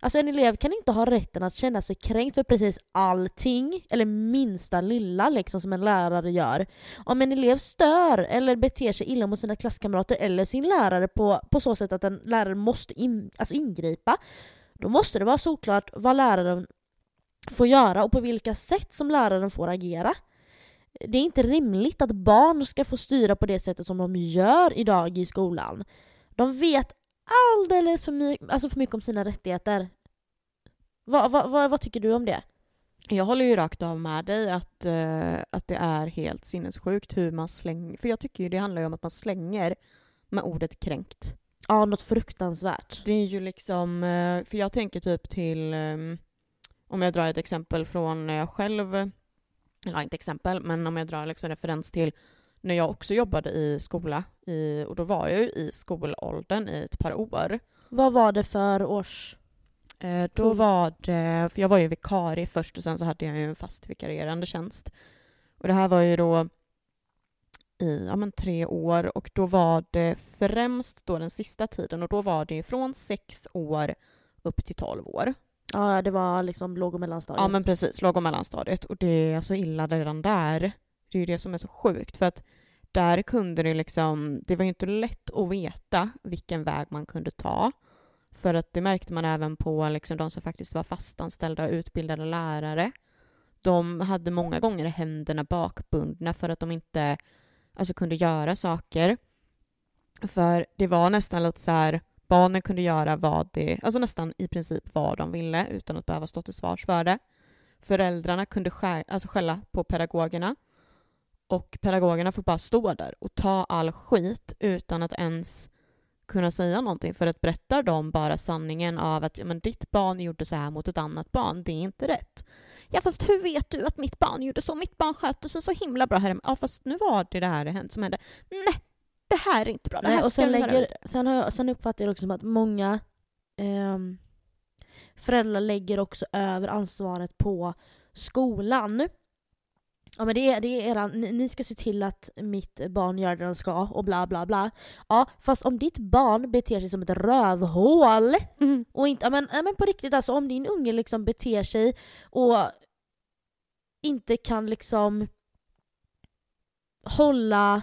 Speaker 1: Alltså en elev kan inte ha rätten att känna sig kränkt för precis allting, eller minsta lilla liksom som en lärare gör. Om en elev stör eller beter sig illa mot sina klasskamrater eller sin lärare på, på så sätt att en lärare måste in, alltså ingripa, då måste det vara såklart vad läraren får göra och på vilka sätt som läraren får agera. Det är inte rimligt att barn ska få styra på det sättet som de gör idag i skolan. De vet alldeles för, my alltså för mycket om sina rättigheter. Va, va, va, vad tycker du om det?
Speaker 2: Jag håller ju rakt av med dig att, uh, att det är helt sinnessjukt hur man slänger... För jag tycker ju det handlar ju om att man slänger med ordet kränkt.
Speaker 1: Ja, något fruktansvärt.
Speaker 2: Det är ju liksom... Uh, för jag tänker typ till... Um, om jag drar ett exempel från när jag själv... Eller inte exempel, men om jag drar liksom referens till när jag också jobbade i skola, i, och då var jag ju i skolåldern i ett par år.
Speaker 1: Vad var det för års?
Speaker 2: Eh, då var det, för jag var ju vikarie först och sen så hade jag ju en fast vikarierande tjänst. Och det här var ju då i ja, men tre år och då var det främst då den sista tiden och då var det från sex år upp till tolv år.
Speaker 1: Ja, det var liksom låg och mellanstadiet.
Speaker 2: Ja, men precis, låg och mellanstadiet. Och det är så illa redan där. Det är ju det som är så sjukt för att där kunde det liksom, det var ju inte lätt att veta vilken väg man kunde ta. För att det märkte man även på liksom de som faktiskt var fastanställda och utbildade lärare. De hade många gånger händerna bakbundna för att de inte alltså, kunde göra saker. För det var nästan lite så här, barnen kunde göra vad det, alltså nästan i princip vad de ville utan att behöva stå till svars för det. Föräldrarna kunde skär, alltså skälla på pedagogerna och pedagogerna får bara stå där och ta all skit utan att ens kunna säga någonting. För att berättar de bara sanningen av att ja, men ditt barn gjorde så här mot ett annat barn, det är inte rätt. Ja fast hur vet du att mitt barn gjorde så? Mitt barn skötte sig så himla bra här. Ja fast nu var det det här som hände. Nej, det här är inte bra. Det
Speaker 1: Nej, och sen, lägger, sen, har jag, sen uppfattar jag också som att många eh, föräldrar lägger också över ansvaret på skolan. Ja men det är, det är eran, ni, ni, ska se till att mitt barn gör det den ska och bla bla bla. Ja fast om ditt barn beter sig som ett rövhål mm. och inte, ja men, ja men på riktigt alltså om din unge liksom beter sig och inte kan liksom hålla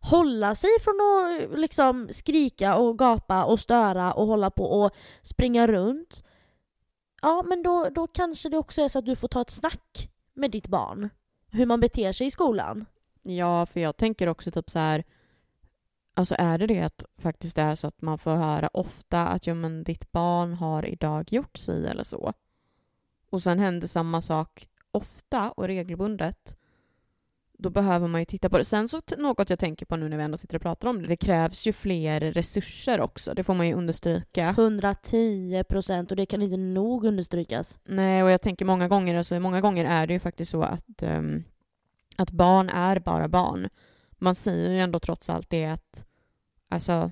Speaker 1: hålla sig från att liksom skrika och gapa och störa och hålla på och springa runt. Ja men då, då kanske det också är så att du får ta ett snack med ditt barn hur man beter sig i skolan.
Speaker 2: Ja, för jag tänker också typ så här, alltså är det det att faktiskt är så att man får höra ofta att ja, men ditt barn har idag gjort sig eller så. Och sen händer samma sak ofta och regelbundet. Då behöver man ju titta på det. Sen så något jag tänker på nu när vi ändå sitter och pratar om det, det krävs ju fler resurser också. Det får man ju understryka.
Speaker 1: 110 procent och det kan inte nog understrykas.
Speaker 2: Nej, och jag tänker många gånger, alltså många gånger är det ju faktiskt så att um, att barn är bara barn. Man säger ju ändå trots allt det att alltså,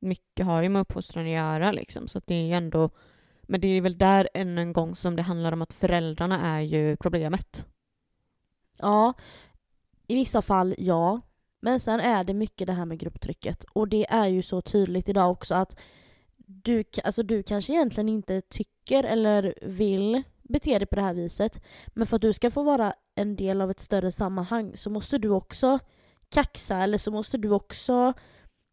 Speaker 2: mycket har ju med uppfostran att göra liksom, så att det är ju ändå men det är väl där än en gång som det handlar om att föräldrarna är ju problemet.
Speaker 1: Ja, i vissa fall ja. Men sen är det mycket det här med grupptrycket och det är ju så tydligt idag också att du, alltså du kanske egentligen inte tycker eller vill bete dig på det här viset. Men för att du ska få vara en del av ett större sammanhang så måste du också kaxa eller så måste du också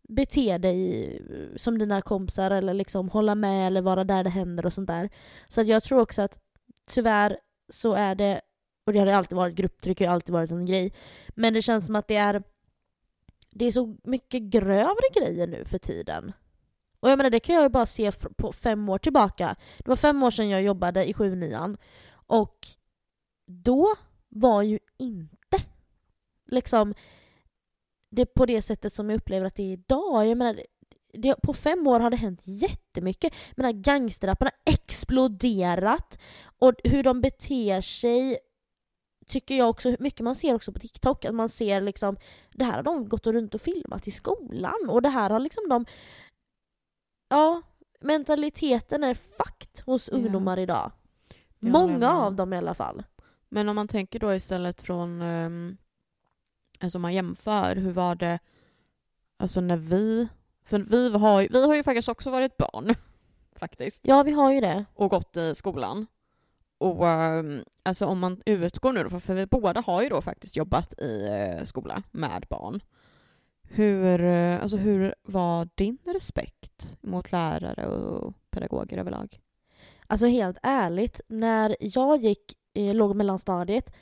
Speaker 1: bete dig som dina kompisar eller liksom hålla med eller vara där det händer och sånt där. Så att jag tror också att tyvärr så är det, och det har alltid varit, grupptryck har alltid varit en grej, men det känns som att det är det är så mycket grövre grejer nu för tiden. Och jag menar det kan jag ju bara se på fem år tillbaka. Det var fem år sedan jag jobbade i 7 9 och då var ju inte liksom det på det sättet som jag upplever att det är idag. Jag menar, det, på fem år har det hänt jättemycket. Jag menar, gangsterrapparna har exploderat. Och hur de beter sig tycker jag också, mycket man ser också på TikTok, att man ser liksom det här har de gått runt och filmat i skolan och det här har liksom de Ja, mentaliteten är fakt hos
Speaker 2: Ja.
Speaker 1: ungdomar idag.
Speaker 2: Ja,
Speaker 1: Många av dem i alla fall.
Speaker 2: Men om man tänker då istället från, um, alltså om man jämför, hur var det, alltså när vi, för vi har, vi har ju faktiskt också varit barn, faktiskt,
Speaker 1: Ja, vi har ju det.
Speaker 2: och gått i skolan. Och ehm, alltså om man utgår nu då, för vi båda har ju då faktiskt jobbat i eh, skola med barn. Hur, eh, alltså hur var din respekt mot lärare och pedagoger överlag?
Speaker 1: Alltså helt ärligt, när jag gick i låg och mellanstadiet,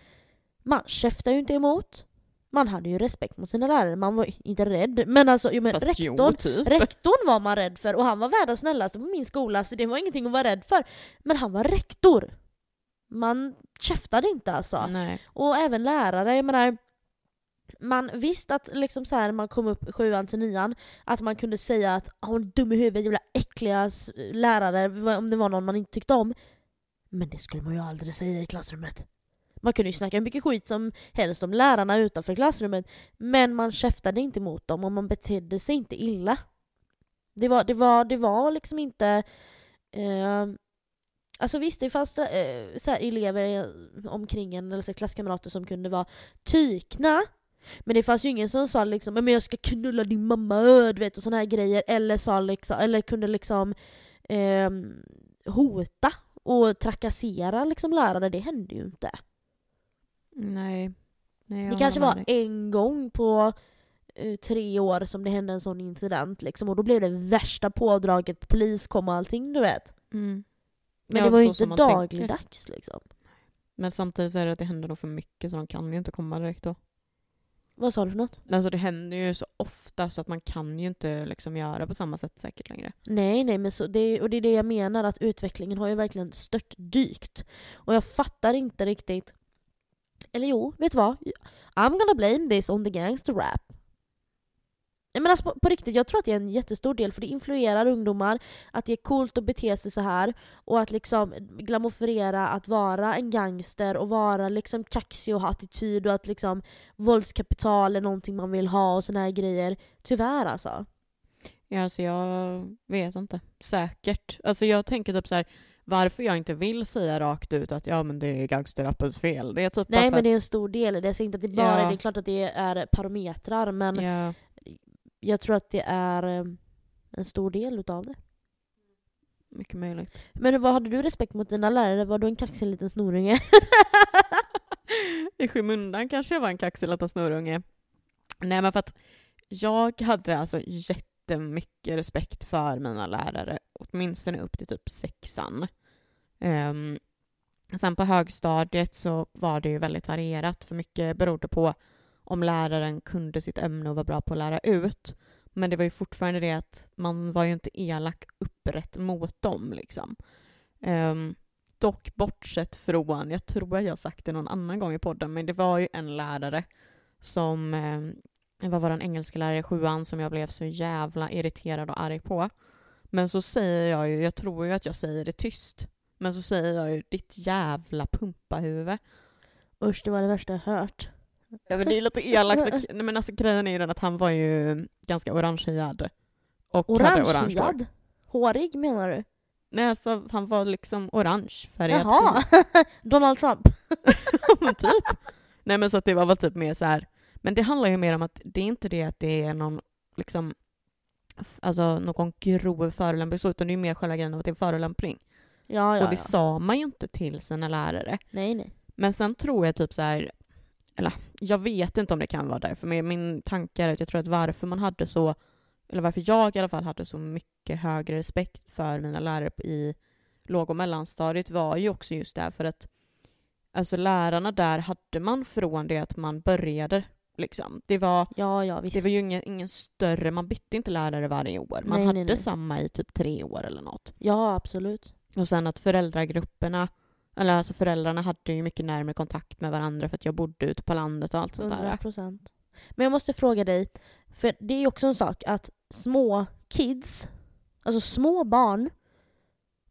Speaker 1: man käftade ju inte emot. Man hade ju respekt mot sina lärare, man var inte rädd. Men alltså, jo, men
Speaker 2: Fast
Speaker 1: rektorn,
Speaker 2: jo, typ.
Speaker 1: rektorn var man rädd för och han var världens snällaste på min skola så det var ingenting att vara rädd för. Men han var rektor. Man käftade inte alltså.
Speaker 2: Nej.
Speaker 1: Och även lärare, jag menar man visste att liksom så här, man kom upp sjuan till nian, att man kunde säga att "Ah, hon dum i huvudet, jävla äckliga lärare, om det var någon man inte tyckte om. Men det skulle man ju aldrig säga i klassrummet. Man kunde ju snacka hur mycket skit som helst om lärarna utanför klassrummet, men man käftade inte mot dem och man betedde sig inte illa. Det var, det var, det var liksom inte... Eh, alltså visst, det fanns eh, så elever omkring en, eller så klasskamrater som kunde vara tykna. Men det fanns ju ingen som sa liksom men jag ska knulla din mamma, ö", du vet och såna här grejer. Eller, sa liksom, eller kunde liksom eh, hota och trakassera liksom lärare. Det hände ju inte.
Speaker 2: Nej. Nej
Speaker 1: Det kanske var
Speaker 2: med dig.
Speaker 1: en gång på eh, tre år som det hände en sån incident liksom. Och då blev det värsta pådraget, polis kom och allting du vet.
Speaker 2: Mm.
Speaker 1: Men
Speaker 2: Ja,
Speaker 1: det var ju inte
Speaker 2: tänker.
Speaker 1: dagligdags liksom.
Speaker 2: Men samtidigt så är det att det händer nog för mycket så de kan ju inte komma direkt då.
Speaker 1: Vad sa du för något?
Speaker 2: Alltså det händer ju så ofta så att man kan ju inte liksom göra på samma sätt säkert längre.
Speaker 1: Nej, nej, men så det, och det är det jag menar att utvecklingen har ju verkligen stört dykt. Och jag fattar inte riktigt. Eller jo, vet du vad? I'm gonna blame this on the gangster rap. Nej, men alltså på, på riktigt, jag tror att det är en jättestor del för det influerar ungdomar att det är coolt att bete sig så här och att liksom glamourera att vara en gangster och vara liksom kaxig och ha attityd och att liksom våldskapital är någonting man vill ha och såna här grejer. Tyvärr alltså.
Speaker 2: Ja, alltså jag vet inte. Säkert. Alltså jag tänker typ så här varför jag inte vill säga rakt ut att ja men det är gangsterrappens fel. Det är typ
Speaker 1: Nej men det är en stor del i det. Jag säger inte att det bara
Speaker 2: Ja.
Speaker 1: det är klart att det är parametrar men
Speaker 2: ja,
Speaker 1: jag tror att det är eh, en stor del utav det.
Speaker 2: mycket möjligt.
Speaker 1: Men vad hade du respekt mot dina lärare? Var du en kaxig liten snorunge?
Speaker 2: I skymundan kanske jag var en kaxig liten snurrunge. Nej men för att jag hade alltså jättemycket respekt för mina lärare, åtminstone upp till typ sexan. Um, sen på högstadiet så var det ju väldigt varierat, för mycket berodde på om läraren kunde sitt ämne och var bra på att lära ut. Men det var ju fortfarande det att man var ju inte elak upprätt mot dem liksom. Um, dock bortsett från, jag tror att jag har sagt det någon annan gång i podden, men det var ju en lärare som, um, var vår engelska lärare i sjuan som jag blev så jävla irriterad och arg på. Men så säger jag ju, jag tror ju att jag säger det tyst, men så säger jag ju ditt jävla pumpahuvud.
Speaker 1: Usch, det var det värsta jag hört.
Speaker 2: Ja men det är lite elakt. Nej, men alltså grejen är ju den att han var ju ganska orangehyad. Och hade orange hår.
Speaker 1: Orangehyad? Hårig menar du?
Speaker 2: Nej alltså han var liksom orangefärgad.
Speaker 1: Jaha! Donald Trump?
Speaker 2: men typ. Nej men så att det var väl typ mer så här. Men det handlar ju mer om att det är inte det att det är någon liksom alltså någon grov förolämpning så, utan det är mer själva grejen av att det är en förolämpning.
Speaker 1: Ja, ja,
Speaker 2: och det
Speaker 1: ja.
Speaker 2: sa man ju inte till sina lärare.
Speaker 1: Nej, nej.
Speaker 2: Men sen tror jag typ så här, eller jag vet inte om det kan vara därför, men min tanke är att jag tror att varför man hade så, eller varför jag i alla fall hade så mycket högre respekt för mina lärare i låg och mellanstadiet var ju också just det för att alltså lärarna där hade man från det att man började liksom. Det var,
Speaker 1: Ja, ja, visst.
Speaker 2: det var ju ingen, ingen större, man bytte inte lärare varje år. Man
Speaker 1: Nej,
Speaker 2: hade
Speaker 1: nej, nej.
Speaker 2: samma i typ tre år eller något.
Speaker 1: Ja, absolut.
Speaker 2: Och sen att föräldragrupperna, eller alltså föräldrarna hade ju mycket närmare kontakt med varandra för att jag bodde ute på landet och allt sånt
Speaker 1: 100
Speaker 2: där.
Speaker 1: procent. Men jag måste fråga dig, för det är ju också en sak att små kids, alltså små barn,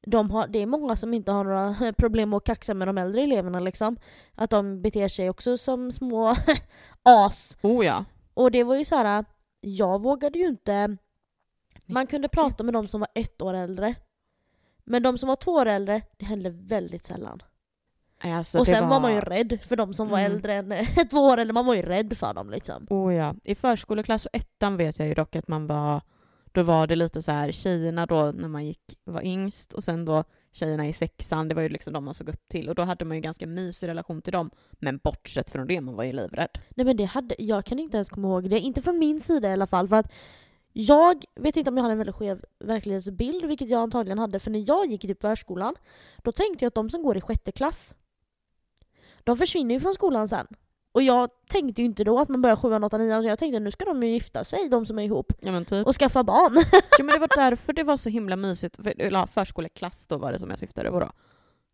Speaker 1: de har, det är många som inte har några problem att kaxa med de äldre eleverna liksom. Att de beter sig också som små as.
Speaker 2: Oh ja.
Speaker 1: Och det var ju så här. jag vågade ju inte... Man kunde prata med de som var ett år äldre. Men de som var två år äldre, det hände väldigt sällan.
Speaker 2: Alltså,
Speaker 1: och sen
Speaker 2: var...
Speaker 1: var... man ju rädd för de som var
Speaker 2: Mm.
Speaker 1: äldre än två år äldre, man var ju rädd för dem liksom.
Speaker 2: Oh ja. I förskoleklass och ettan vet jag ju dock att man var... Då var det lite så här tjejerna då när man gick, var yngst och sen då tjejerna i sexan, det var ju liksom de man såg upp till och då hade man ju ganska mysig relation till dem. Men bortsett från det, man var ju livrädd.
Speaker 1: Nej men det hade, jag kan inte ens komma ihåg det, inte från min sida i alla fall för att jag vet inte om jag har en väldigt skev verklighetsbild, vilket jag antagligen hade, för när jag gick i typ förskolan, då tänkte jag att de som går i sjätte klass, de försvinner ju från skolan sen. Och jag tänkte ju inte då att man börjar sjuan, åttan, nian, så jag tänkte nu ska de ju gifta sig, de som är ihop,
Speaker 2: Ja typ.
Speaker 1: och skaffa barn.
Speaker 2: Ja, men det var därför det var så himla mysigt. För, eller, förskoleklass då var det som jag syftade på då.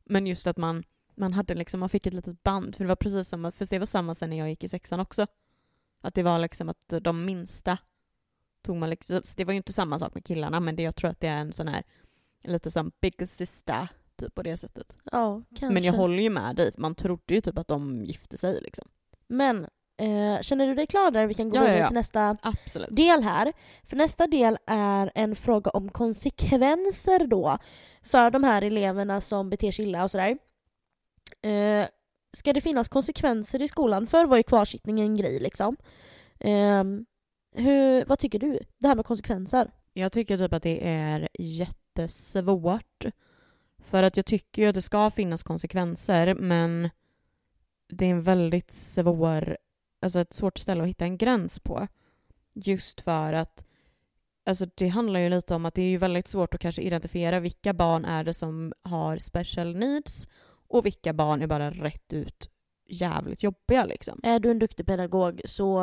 Speaker 2: Men just att man, man hade liksom, man fick ett litet band. För det var precis som att, för det var samma sen när jag gick i sexan också. Att det var liksom att de minsta tog man liksom, så det var ju inte samma sak med killarna men det, jag tror att det är en sån här, lite som big sister typ på det sättet.
Speaker 1: ja, kanske.
Speaker 2: Men jag håller ju med dig, man trodde ju typ att de gifte sig liksom.
Speaker 1: Men, eh, känner du dig klar där? Vi kan gå
Speaker 2: Ja, ja,
Speaker 1: vidare
Speaker 2: ja.
Speaker 1: till nästa
Speaker 2: Absolut.
Speaker 1: del här. För nästa del är en fråga om konsekvenser då för de här eleverna som beter sig illa och sådär. Eh, ska det finnas konsekvenser i skolan? Förr var ju kvarsittning en grej liksom. Eh, hur, vad tycker du? Det här med konsekvenser.
Speaker 2: Jag tycker typ att det är jättesvårt. För att jag tycker ju att det ska finnas konsekvenser men det är en väldigt svår, alltså ett svårt ställe att hitta en gräns på. Just för att alltså det handlar ju lite om att det är ju väldigt svårt att kanske identifiera vilka barn är det som har special needs och vilka barn är bara rätt ut jävligt jobbiga liksom.
Speaker 1: Är du en duktig pedagog så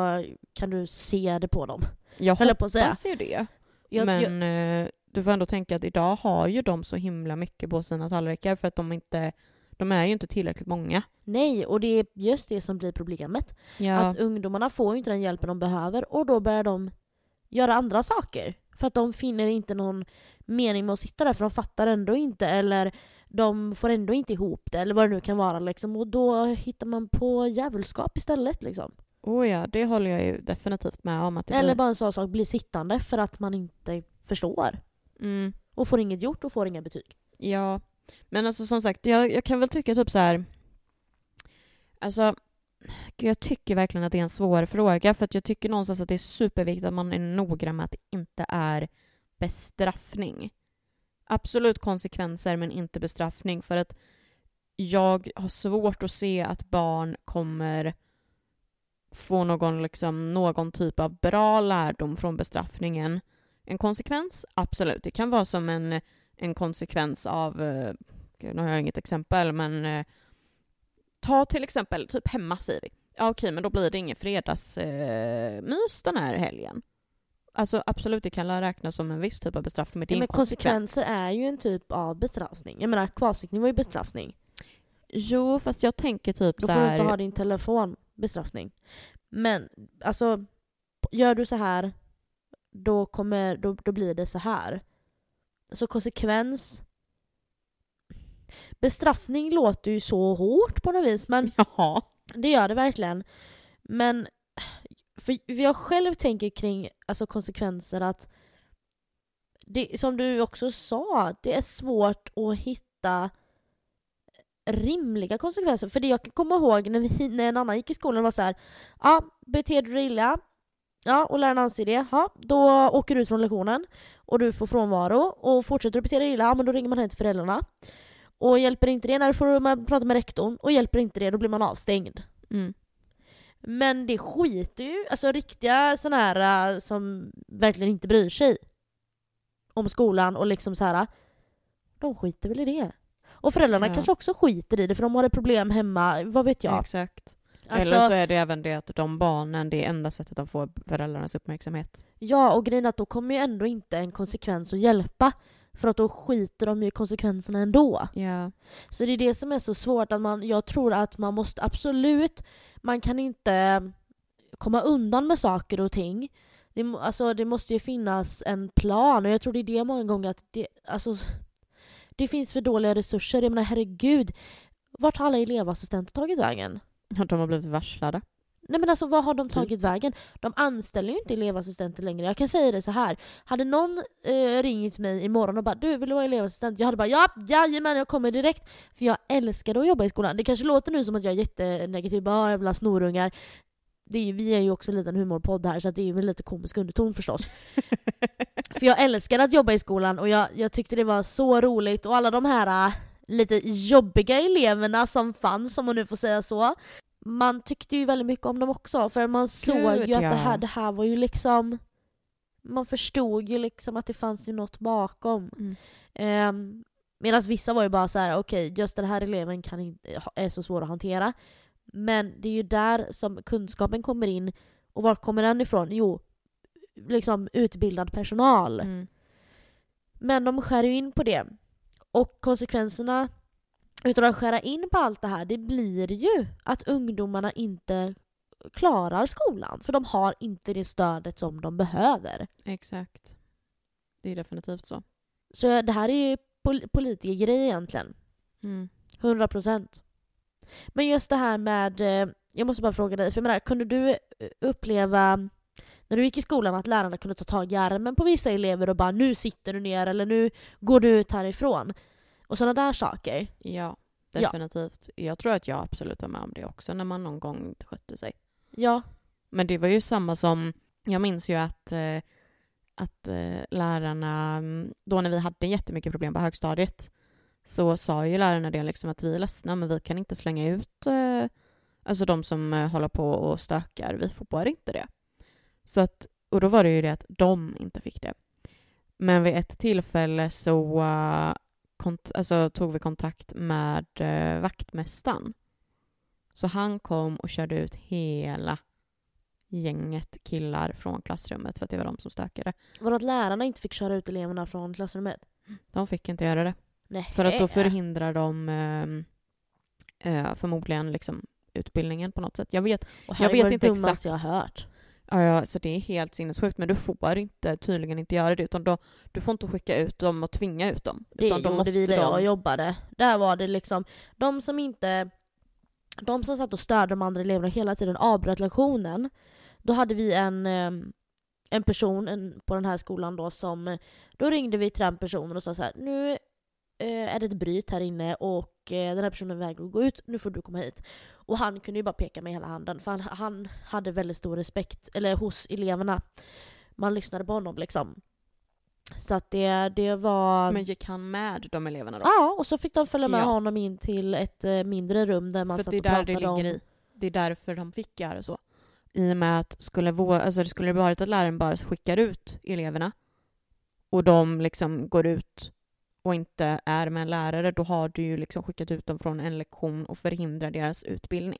Speaker 1: kan du se det på dem.
Speaker 2: Jag
Speaker 1: Höll jag på att säga.
Speaker 2: hoppas ju det.
Speaker 1: Jag, jag,
Speaker 2: men eh, du får ändå tänka att idag har ju de så himla mycket på sina tallrikar för att de inte de är ju inte tillräckligt många.
Speaker 1: nej, och det är just det som blir problemet.
Speaker 2: Ja,
Speaker 1: Att ungdomarna får ju inte den hjälpen de behöver och då börjar de göra andra saker. För att de finner inte någon mening med att sitta där för de fattar ändå inte eller de får ändå inte ihop det eller vad det nu kan vara liksom. Och då hittar man på djävulskap istället liksom.
Speaker 2: oh ja, det håller jag ju definitivt med om. Att
Speaker 1: Eller
Speaker 2: blir...
Speaker 1: bara en sån sak, bli sittande för att man inte förstår.
Speaker 2: mm,
Speaker 1: Och får inget gjort och får inga betyg.
Speaker 2: Ja, men alltså som sagt, jag, jag kan väl tycka typ så här. Alltså, jag tycker verkligen att det är en svår fråga för jag tycker någonstans att det är superviktigt att man är noggrann med att det inte är bestraffning. Absolut konsekvenser men inte bestraffning för att jag har svårt att se att barn kommer få någon, liksom, någon typ av bra lärdom från bestraffningen. En konsekvens? Absolut. Det kan vara som en, en konsekvens av, eh, gud, nu har jag inget exempel, men eh, ta till exempel, typ hemma säger vi. Ja okej, men då blir det ingen fredagsmys eh, den här helgen. Alltså absolut, det kan räknas som en viss typ av bestraffning, men det är
Speaker 1: Ja,
Speaker 2: en
Speaker 1: men
Speaker 2: konsekvens.
Speaker 1: konsekvenser är ju en typ av bestraffning. Jag menar kvarsittning var ju bestraffning.
Speaker 2: Jo, fast jag tänker typ
Speaker 1: Då
Speaker 2: så
Speaker 1: får du
Speaker 2: här...
Speaker 1: inte ha din telefon bestraffning. Men alltså, gör du så här då, kommer, då, då blir det så här. Så konsekvens... Bestraffning låter ju så hårt på något vis, men
Speaker 2: Jaha.
Speaker 1: det gör det verkligen. Men för jag själv tänker kring alltså, konsekvenser att det, som du också sa, det är svårt att hitta rimliga konsekvenser. För det jag kan komma ihåg när, vi, när en annan gick i skolan var så här, ja, beter du dig illa, ja, och läraren anser det, ja, då åker du ut från lektionen och du får frånvaro. Och fortsätter du bete dig illa, ja, men då ringer man hem till föräldrarna. Och hjälper inte det, när får man prata med rektorn. Och hjälper inte det, då blir man avstängd.
Speaker 2: Mm.
Speaker 1: Men det skiter ju, alltså riktiga såna här äh, som verkligen inte bryr sig om skolan och liksom så här. de skiter väl i det. Och föräldrarna
Speaker 2: Ja.
Speaker 1: kanske också skiter i det för de har ett problem hemma, vad vet jag.
Speaker 2: Exakt.
Speaker 1: Alltså,
Speaker 2: Eller så är det även det att de barnen, det är enda sättet de får föräldrarnas uppmärksamhet.
Speaker 1: Ja, och grejen att då kommer ju ändå inte en konsekvens att hjälpa. För att då skiter de ju i konsekvenserna ändå.
Speaker 2: Ja.
Speaker 1: Så det är det som är så svårt. att man, Jag tror att man måste absolut, man kan inte komma undan med saker och ting. Det, alltså, det måste ju finnas en plan och jag tror det är det många gånger att det, alltså, det finns för dåliga resurser. Jag menar herregud, vart har alla elevassistenter tagit vägen?
Speaker 2: De har blivit varslade.
Speaker 1: Nej men alltså vad har de
Speaker 2: Typ.
Speaker 1: tagit vägen? De anställer ju inte elevassistenter längre. Jag kan säga det så här. Hade någon eh, ringt mig imorgon och bara du vill du vara elevassistent? Jag hade bara ja, jajamän jag kommer direkt. För jag älskade att jobba i skolan. Det kanske låter nu som att jag är jättenegativ, bara "Ah, jävla snorungar. Det är, ju- vi är ju också en liten humorpodd här så det är ju med lite komisk underton förstås. För jag älskade att jobba i skolan och jag, jag tyckte det var så roligt och alla de här äh, lite jobbiga eleverna som fanns, om man nu får säga så. Man tyckte ju väldigt mycket om dem också för man såg ju att
Speaker 2: ja.
Speaker 1: det, här, det här var ju liksom Man förstod ju liksom att det fanns ju något bakom.
Speaker 2: Mm.
Speaker 1: Um, Medan vissa var ju bara så här: okej just den här eleven kan inte, är så svår att hantera. Men det är ju där som kunskapen kommer in. Och var kommer den ifrån? Jo, liksom utbildad personal.
Speaker 2: Mm.
Speaker 1: Men de skär ju in på det. Och konsekvenserna utav att skära in på allt det här, det blir ju att ungdomarna inte klarar skolan. För de har inte det stödet som de behöver.
Speaker 2: Exakt. Det är definitivt så.
Speaker 1: Så det här är ju pol- politikergrej egentligen.
Speaker 2: Mm.
Speaker 1: 100 procent. Men just det här med, eh, jag måste bara fråga dig, för jag menar, kunde du eh, uppleva när du gick i skolan att lärarna kunde ta tag i armen på vissa elever och bara nu sitter du ner eller nu går du ut härifrån? Och sådana där saker.
Speaker 2: Ja,
Speaker 1: Ja.
Speaker 2: definitivt. Jag tror att jag absolut var med om det också när man någon gång inte skötte sig.
Speaker 1: Ja,
Speaker 2: Men det var ju samma som, jag minns ju att, eh, att eh, lärarna, då när vi hade jättemycket problem på högstadiet, så sa ju lärarna det liksom att vi är ledsna men vi kan inte slänga ut eh, alltså de som håller på och stökar, vi får bara inte det. Så att, och då var det ju det att de inte fick det. Men vid ett tillfälle så kont- alltså, tog vi kontakt med eh, vaktmästaren. Så han kom och körde ut hela gänget killar från klassrummet för att det var de som stökade.
Speaker 1: var det att lärarna inte fick köra ut eleverna från klassrummet?
Speaker 2: De fick inte göra det.
Speaker 1: Nej.
Speaker 2: För att då förhindrar de ehm, eh, förmodligen liksom utbildningen på något sätt. Jag vet, jag vet
Speaker 1: det
Speaker 2: inte exakt.
Speaker 1: jag har hört.
Speaker 2: Ja, ja, så det är helt sinnessjukt men du får inte, tydligen inte göra det utan då, du får inte skicka ut dem och tvinga ut dem.
Speaker 1: Det
Speaker 2: utan
Speaker 1: gjorde vi där
Speaker 2: de-
Speaker 1: jag jobbade. Där var det liksom, de som inte... De som satt och störde de andra eleverna hela tiden avbröt lektionen. Då hade vi en, eh, en person en, på den här skolan då som... Då ringde vi till den personen och sa så här: nu eh, är det ett bryt här inne och eh, den här personen vägrar gå ut, nu får du komma hit. Och han kunde ju bara peka med hela handen för han, han hade väldigt stor respekt, eller hos eleverna. Man lyssnade på honom liksom. Så att det, det var...
Speaker 2: Men gick han med de eleverna då?
Speaker 1: Ja, och så fick de följa med
Speaker 2: Ja.
Speaker 1: honom in till ett eh, mindre rum där man
Speaker 2: För
Speaker 1: satt
Speaker 2: det
Speaker 1: och
Speaker 2: där det
Speaker 1: pratade
Speaker 2: ligger
Speaker 1: om...
Speaker 2: i. Det är därför de fick göra så. I och med att skulle, vå- alltså det skulle varit att läraren bara skickar ut eleverna och de liksom går ut och inte är med en lärare, då har du ju liksom skickat ut dem från en lektion och förhindrar deras utbildning.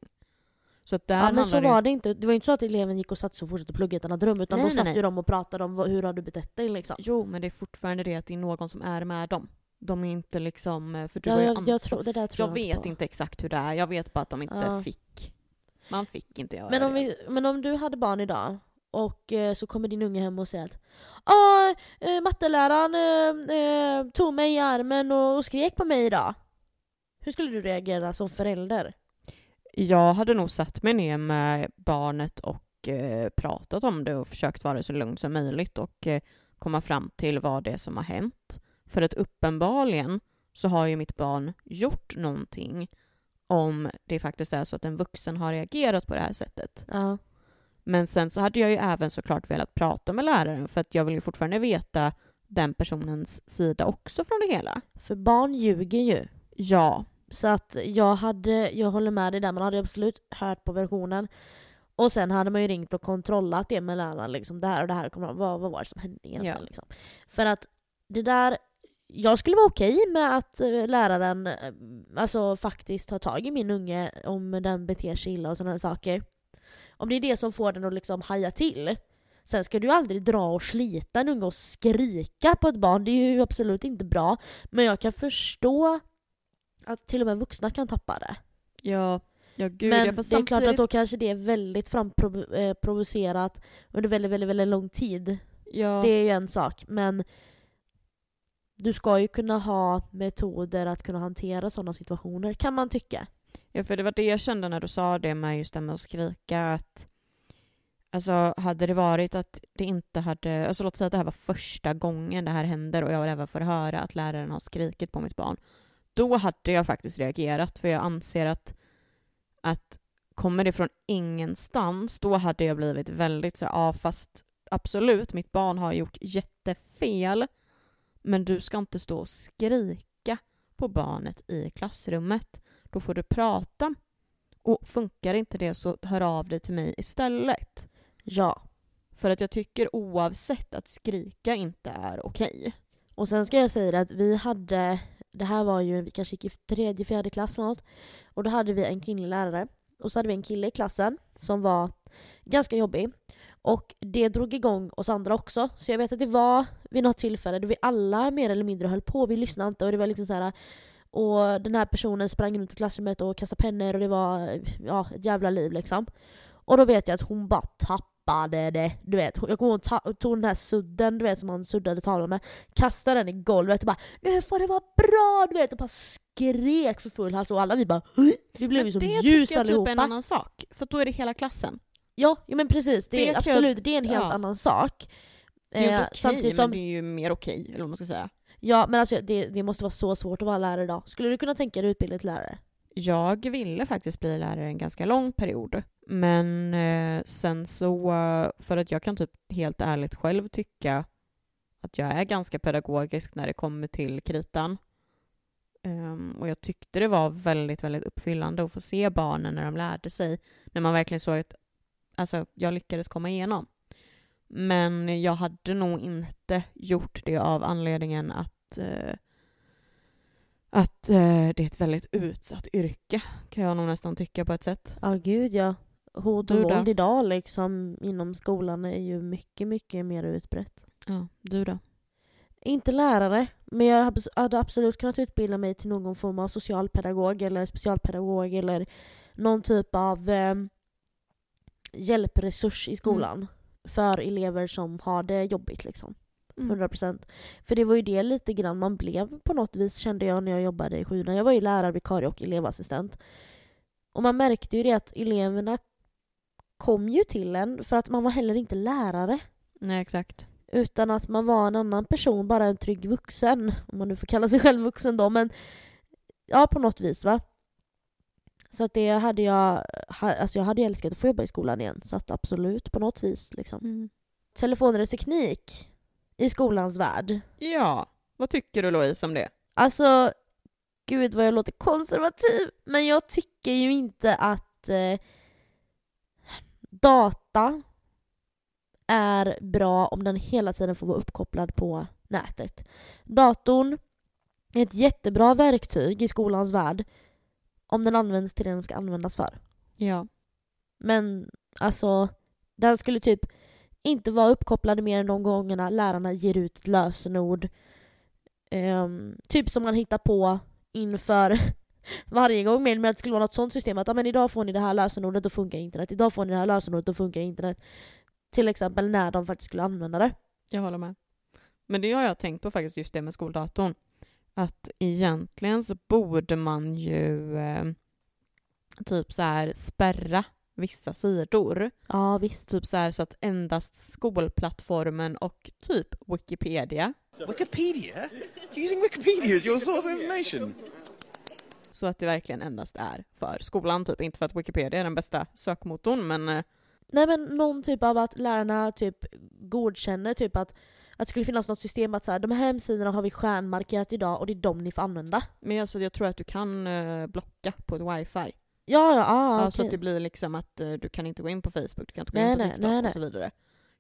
Speaker 2: Så att där
Speaker 1: Ja men så
Speaker 2: det-
Speaker 1: var det inte. Det var ju inte så att eleven gick och satte sig och fortsatte plugga i ett annat rum utan
Speaker 2: Nej,
Speaker 1: då
Speaker 2: nej,
Speaker 1: satt
Speaker 2: nej.
Speaker 1: ju de och pratade om hur har du betett dig liksom.
Speaker 2: Jo, men det är fortfarande det att det är någon som är med dem. De är inte liksom... eh, För du har
Speaker 1: Ja,
Speaker 2: ju
Speaker 1: jag, jag tror, det där tror
Speaker 2: jag
Speaker 1: jag,
Speaker 2: vet
Speaker 1: på.
Speaker 2: inte exakt hur det är. Jag vet bara att de inte
Speaker 1: Ja.
Speaker 2: fick. Man fick inte göra
Speaker 1: Men om,
Speaker 2: det.
Speaker 1: vi, men om du hade barn idag och eh, så kommer din unge hem och säger att ah, eh, matteläraren eh, eh, tog mig i armen och, och skrek på mig idag. Hur skulle du reagera som förälder?
Speaker 2: Jag hade nog satt mig ner med barnet och eh, pratat om det och försökt vara så lugn som möjligt och eh, komma fram till vad det är som har hänt. För att uppenbarligen så har ju mitt barn gjort någonting om det faktiskt är så att en vuxen har reagerat på det här sättet.
Speaker 1: Ja.
Speaker 2: Men sen så hade jag ju även såklart velat prata med läraren för att jag vill ju fortfarande veta den personens sida också från det hela.
Speaker 1: För barn ljuger ju.
Speaker 2: Ja,
Speaker 1: Så att jag, hade, jag håller med dig där, man hade absolut hört på versionen. Och sen hade man ju ringt och kontrollat det med läraren. Liksom, det här och det här, kommer, vad, vad var det som hände egentligen?
Speaker 2: Ja.
Speaker 1: Liksom. För att det där, jag skulle vara okej med att eh, läraren eh, alltså, faktiskt tar tag i min unge om den beter sig illa och sådana saker. Om det är det som får den att liksom haja till. Sen ska du aldrig dra och slita en unge och skrika på ett barn, det är ju absolut inte bra. Men jag kan förstå att till och med vuxna kan tappa det.
Speaker 2: ja, Ja, gud,
Speaker 1: Men
Speaker 2: ja,
Speaker 1: det
Speaker 2: fast
Speaker 1: är
Speaker 2: samtidigt...
Speaker 1: klart att då kanske det är väldigt framprovocerat under väldigt, väldigt, väldigt lång tid.
Speaker 2: ja,
Speaker 1: Det är ju en sak, men du ska ju kunna ha metoder att kunna hantera sådana situationer, kan man tycka
Speaker 2: ja, för det var det jag kände när du sa det med just det med att skrika. Att, alltså, hade det varit att det inte hade... Alltså, låt säga att det här var första gången det här händer och jag även får höra att läraren har skrikit på mitt barn. Då hade jag faktiskt reagerat, för jag anser att, att kommer det från ingenstans, då hade jag blivit väldigt så ja fast absolut, mitt barn har gjort jättefel, men du ska inte stå och skrika på barnet i klassrummet. Då får du prata. Och funkar inte det så hör av dig till mig istället.
Speaker 1: Ja.
Speaker 2: För att jag tycker oavsett att skrika inte är okej.
Speaker 1: Och sen ska jag säga att vi hade, det här var ju, vi kanske gick i tredje, fjärde klass eller något. Och då hade vi en kvinnlig lärare. Och så hade vi en kille i klassen som var ganska jobbig. Och det drog igång oss andra också. Så jag vet att det var vid något tillfälle då vi alla mer eller mindre höll på. Vi lyssnade inte och det var liksom så här. Och den här personen sprang runt i klassrummet och kastade pennor och det var ja, ett jävla liv liksom. Och då vet jag att hon bara tappade det. Du vet, jag kommer ihåg hon ta- tog den här sudden du vet som man suddade tavlan med. Kastade den i golvet och bara Nu får det vara bra! Du vet och bara skrek för full hals och alla vi bara "Oj!" Vi blev ju som
Speaker 2: det
Speaker 1: ljus
Speaker 2: tycker jag typ är
Speaker 1: allihopa.
Speaker 2: en annan sak. För då är det hela klassen.
Speaker 1: Ja, ja men precis, det,
Speaker 2: Det
Speaker 1: är
Speaker 2: kan jag-
Speaker 1: absolut det är en helt
Speaker 2: ja.
Speaker 1: annan sak.
Speaker 2: Det är ju
Speaker 1: Eh,
Speaker 2: inte okej,
Speaker 1: samtidigt som,
Speaker 2: men det är ju mer okej, eller vad man ska säga
Speaker 1: ja men alltså det, det måste vara så svårt att vara lärare idag. Skulle du kunna tänka dig utbilda till lärare?
Speaker 2: Jag ville faktiskt bli lärare en ganska lång period. Men eh, sen så, för att jag kan typ helt ärligt själv tycka att jag är ganska pedagogisk när det kommer till kritan. Um, och jag tyckte det var väldigt, väldigt uppfyllande att få se barnen när de lärde sig. När man verkligen såg att alltså, jag lyckades komma igenom. Men jag hade nog inte gjort det av anledningen att eh, att eh, det är ett väldigt utsatt yrke, kan jag nog nästan tycka på ett sätt.
Speaker 1: Ja gud ja. Hot och
Speaker 2: Du då?
Speaker 1: våld idag liksom inom skolan är ju mycket, mycket mer utbrett.
Speaker 2: Ja, du då?
Speaker 1: Inte lärare, men jag hade- absolut kunnat utbilda mig till någon form av socialpedagog eller specialpedagog eller någon typ av eh, hjälpresurs i skolan för elever som har det jobbigt liksom.
Speaker 2: Mm.
Speaker 1: 100%. För det var ju det lite grann man blev på något vis kände jag när jag jobbade i sjuan. Jag var ju lärarvikarie och elevassistent. Och man märkte ju det att eleverna kom ju till en för att man var heller inte lärare.
Speaker 2: Nej, exakt.
Speaker 1: Utan att man var en annan person, bara en trygg vuxen. Om man nu får kalla sig själv vuxen då, men ja, på något vis va. Så att det hade jag, alltså jag hade älskat att få jobba i skolan igen. Så att absolut, på något vis liksom.
Speaker 2: Mm.
Speaker 1: Telefoner och teknik i skolans värld.
Speaker 2: Ja, vad tycker du Louise om det?
Speaker 1: Alltså, gud vad jag låter konservativ, men jag tycker ju inte att eh, data är bra om den hela tiden får vara uppkopplad på nätet. Datorn är ett jättebra verktyg i skolans värld om den används till det den ska användas för.
Speaker 2: Ja.
Speaker 1: Men alltså, den skulle typ inte vara uppkopplad mer än de gångerna lärarna ger ut ett lösenord. Ehm, typ som man hittar på inför varje gång med att det skulle vara något sånt system att ah, men idag får ni det här lösenordet, då funkar internet. Idag får ni det här lösenordet, då funkar internet. Till exempel när de faktiskt skulle använda det.
Speaker 2: Jag håller med. Men det har jag tänkt på faktiskt, just det med skoldatorn. Att egentligen så borde man ju eh, typ så här spärra vissa sidor.
Speaker 1: Ja visst.
Speaker 2: Typ så här så att endast skolplattformen och typ Wikipedia
Speaker 3: Wikipedia? You're using Wikipedia as your source of information?
Speaker 2: Så att det verkligen endast är för skolan, typ. Inte för att Wikipedia är den bästa sökmotorn, men eh,
Speaker 1: Nej men någon typ av att lärarna typ godkänner typ att, att det skulle finnas något system att så här, de här hemsidorna har vi stjärnmarkerat idag och det är de ni får använda.
Speaker 2: men alltså, jag tror att du kan eh, blocka på ett wifi.
Speaker 1: Ja, ja, ja,
Speaker 2: ja, Så
Speaker 1: okej.
Speaker 2: att det blir liksom att eh, du kan inte gå in på Facebook, du kan inte gå
Speaker 1: Nej,
Speaker 2: in på
Speaker 1: nej,
Speaker 2: TikTok
Speaker 1: nej,
Speaker 2: och så vidare.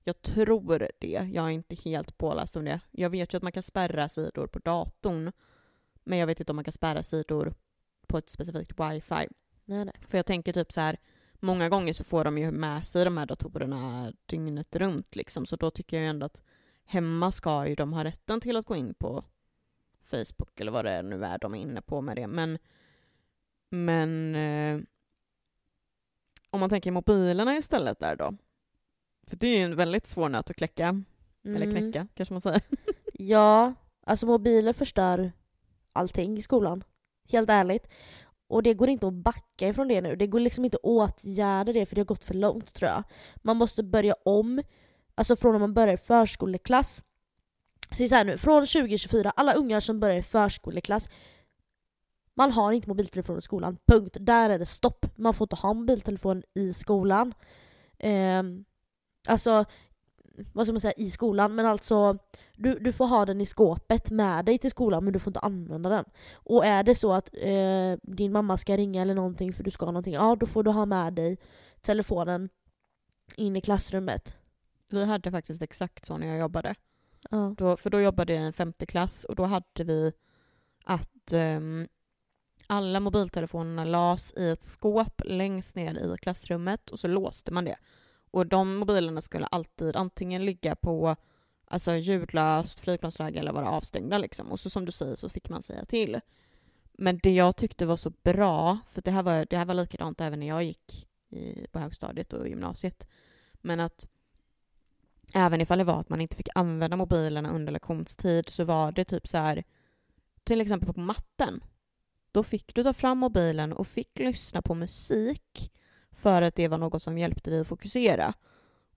Speaker 2: Jag tror det. Jag är inte helt påläst om det. Jag vet ju att man kan spärra sidor på datorn. Men jag vet inte om man kan spärra sidor på ett specifikt wifi.
Speaker 1: Nej, nej.
Speaker 2: För jag tänker typ så här, många gånger så får de ju med sig de här datorerna dygnet runt liksom. Så då tycker jag ju ändå att hemma ska ju de ha rätten till att gå in på Facebook eller vad det nu är de är inne på med det. Men, men eh, om man tänker mobilerna istället där då. För det är ju en väldigt svår nöt att kläcka. Mm. Eller knäcka kanske man säger.
Speaker 1: Ja, alltså mobiler förstör allting i skolan. Helt ärligt. Och det går inte att backa ifrån det nu. Det går liksom inte att åtgärda det för det har gått för långt tror jag. Man måste börja om. Alltså från när man börjar i förskoleklass. Så så här nu, från 2024, alla ungar som börjar i förskoleklass man har inte mobiltelefon i skolan, punkt. Där är det stopp. Man får inte ha mobiltelefon i skolan. Eh, alltså, vad ska man säga, i skolan, men alltså du, du får ha den i skåpet med dig till skolan men du får inte använda den. Och är det så att eh, din mamma ska ringa eller någonting för du ska ha någonting, ja då får du ha med dig telefonen in i klassrummet.
Speaker 2: Vi hade faktiskt exakt så när jag jobbade.
Speaker 1: Ja.
Speaker 2: Då, för då jobbade jag i en femte klass och då hade vi att um, alla mobiltelefonerna las i ett skåp längst ner i klassrummet och så låste man det. Och de mobilerna skulle alltid antingen ligga på alltså ljudlöst, flygplansläge eller vara avstängda liksom. Och så som du säger så fick man säga till. Men det jag tyckte var så bra, för det här var, det här var likadant även när jag gick i, på högstadiet och gymnasiet, men att även ifall det var att man inte fick använda mobilerna under lektionstid så var det typ så här, till exempel på matten, då fick du ta fram mobilen och fick lyssna på musik för att det var något som hjälpte dig att fokusera.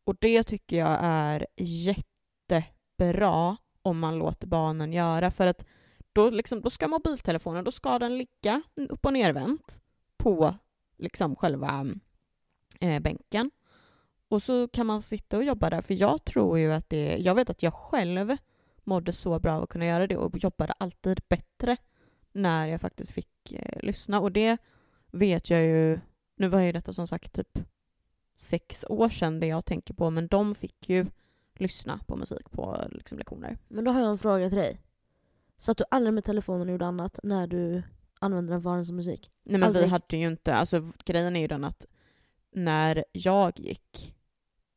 Speaker 2: Och det tycker jag är jättebra om man låter barnen göra för att då, liksom, då ska mobiltelefonen då ska den ligga upp och nervänt på liksom själva eh, bänken. Och så kan man sitta och jobba där, för jag tror ju att det... Jag vet att jag själv mådde så bra av att kunna göra det och jobbade alltid bättre när jag faktiskt fick eh, lyssna. Och det vet jag ju, nu var ju detta som sagt typ sex år sedan det jag tänker på, men de fick ju lyssna på musik på liksom, lektioner.
Speaker 1: Men då har jag en fråga till dig. Satt du aldrig med telefonen och gjorde annat när du använde den för som musik?
Speaker 2: Nej men
Speaker 1: Aldrig.
Speaker 2: vi hade ju inte, alltså grejen är ju den att när jag gick,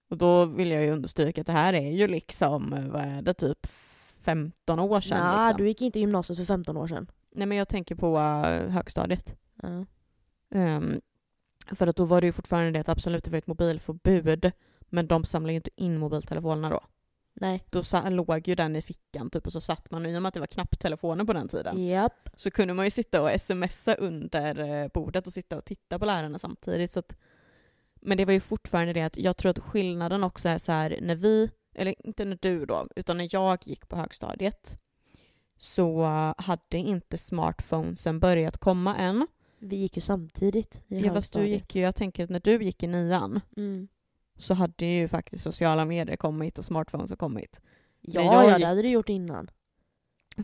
Speaker 2: och då vill jag ju understryka att det här är ju liksom, vad är det, typ 15 år sedan
Speaker 1: Nej,
Speaker 2: liksom.
Speaker 1: du gick inte i gymnasiet för 15 år sedan.
Speaker 2: Nej men jag tänker på uh, högstadiet.
Speaker 1: Ja.
Speaker 2: Ehm, för att då var det ju fortfarande det att absolut det var ett mobilförbud, men de samlade ju inte in mobiltelefonerna då.
Speaker 1: Nej.
Speaker 2: Då låg ju den i fickan typ och så satt man, i och med att det var knapptelefoner på den tiden,
Speaker 1: Japp.
Speaker 2: så kunde man ju sitta och smsa under eh, bordet och sitta och titta på lärarna samtidigt. Så att, men det var ju fortfarande det att jag tror att skillnaden också är så här när vi, eller inte när du då, utan när jag gick på högstadiet så hade inte smartphonesen börjat komma än.
Speaker 1: Vi gick ju samtidigt i
Speaker 2: Ja, fast du gick ju, jag tänker att när du gick i nian
Speaker 1: Mm.
Speaker 2: så hade ju faktiskt sociala medier kommit och smartphones har kommit.
Speaker 1: Ja,
Speaker 2: jag
Speaker 1: ja,
Speaker 2: gick-
Speaker 1: det hade du gjort innan.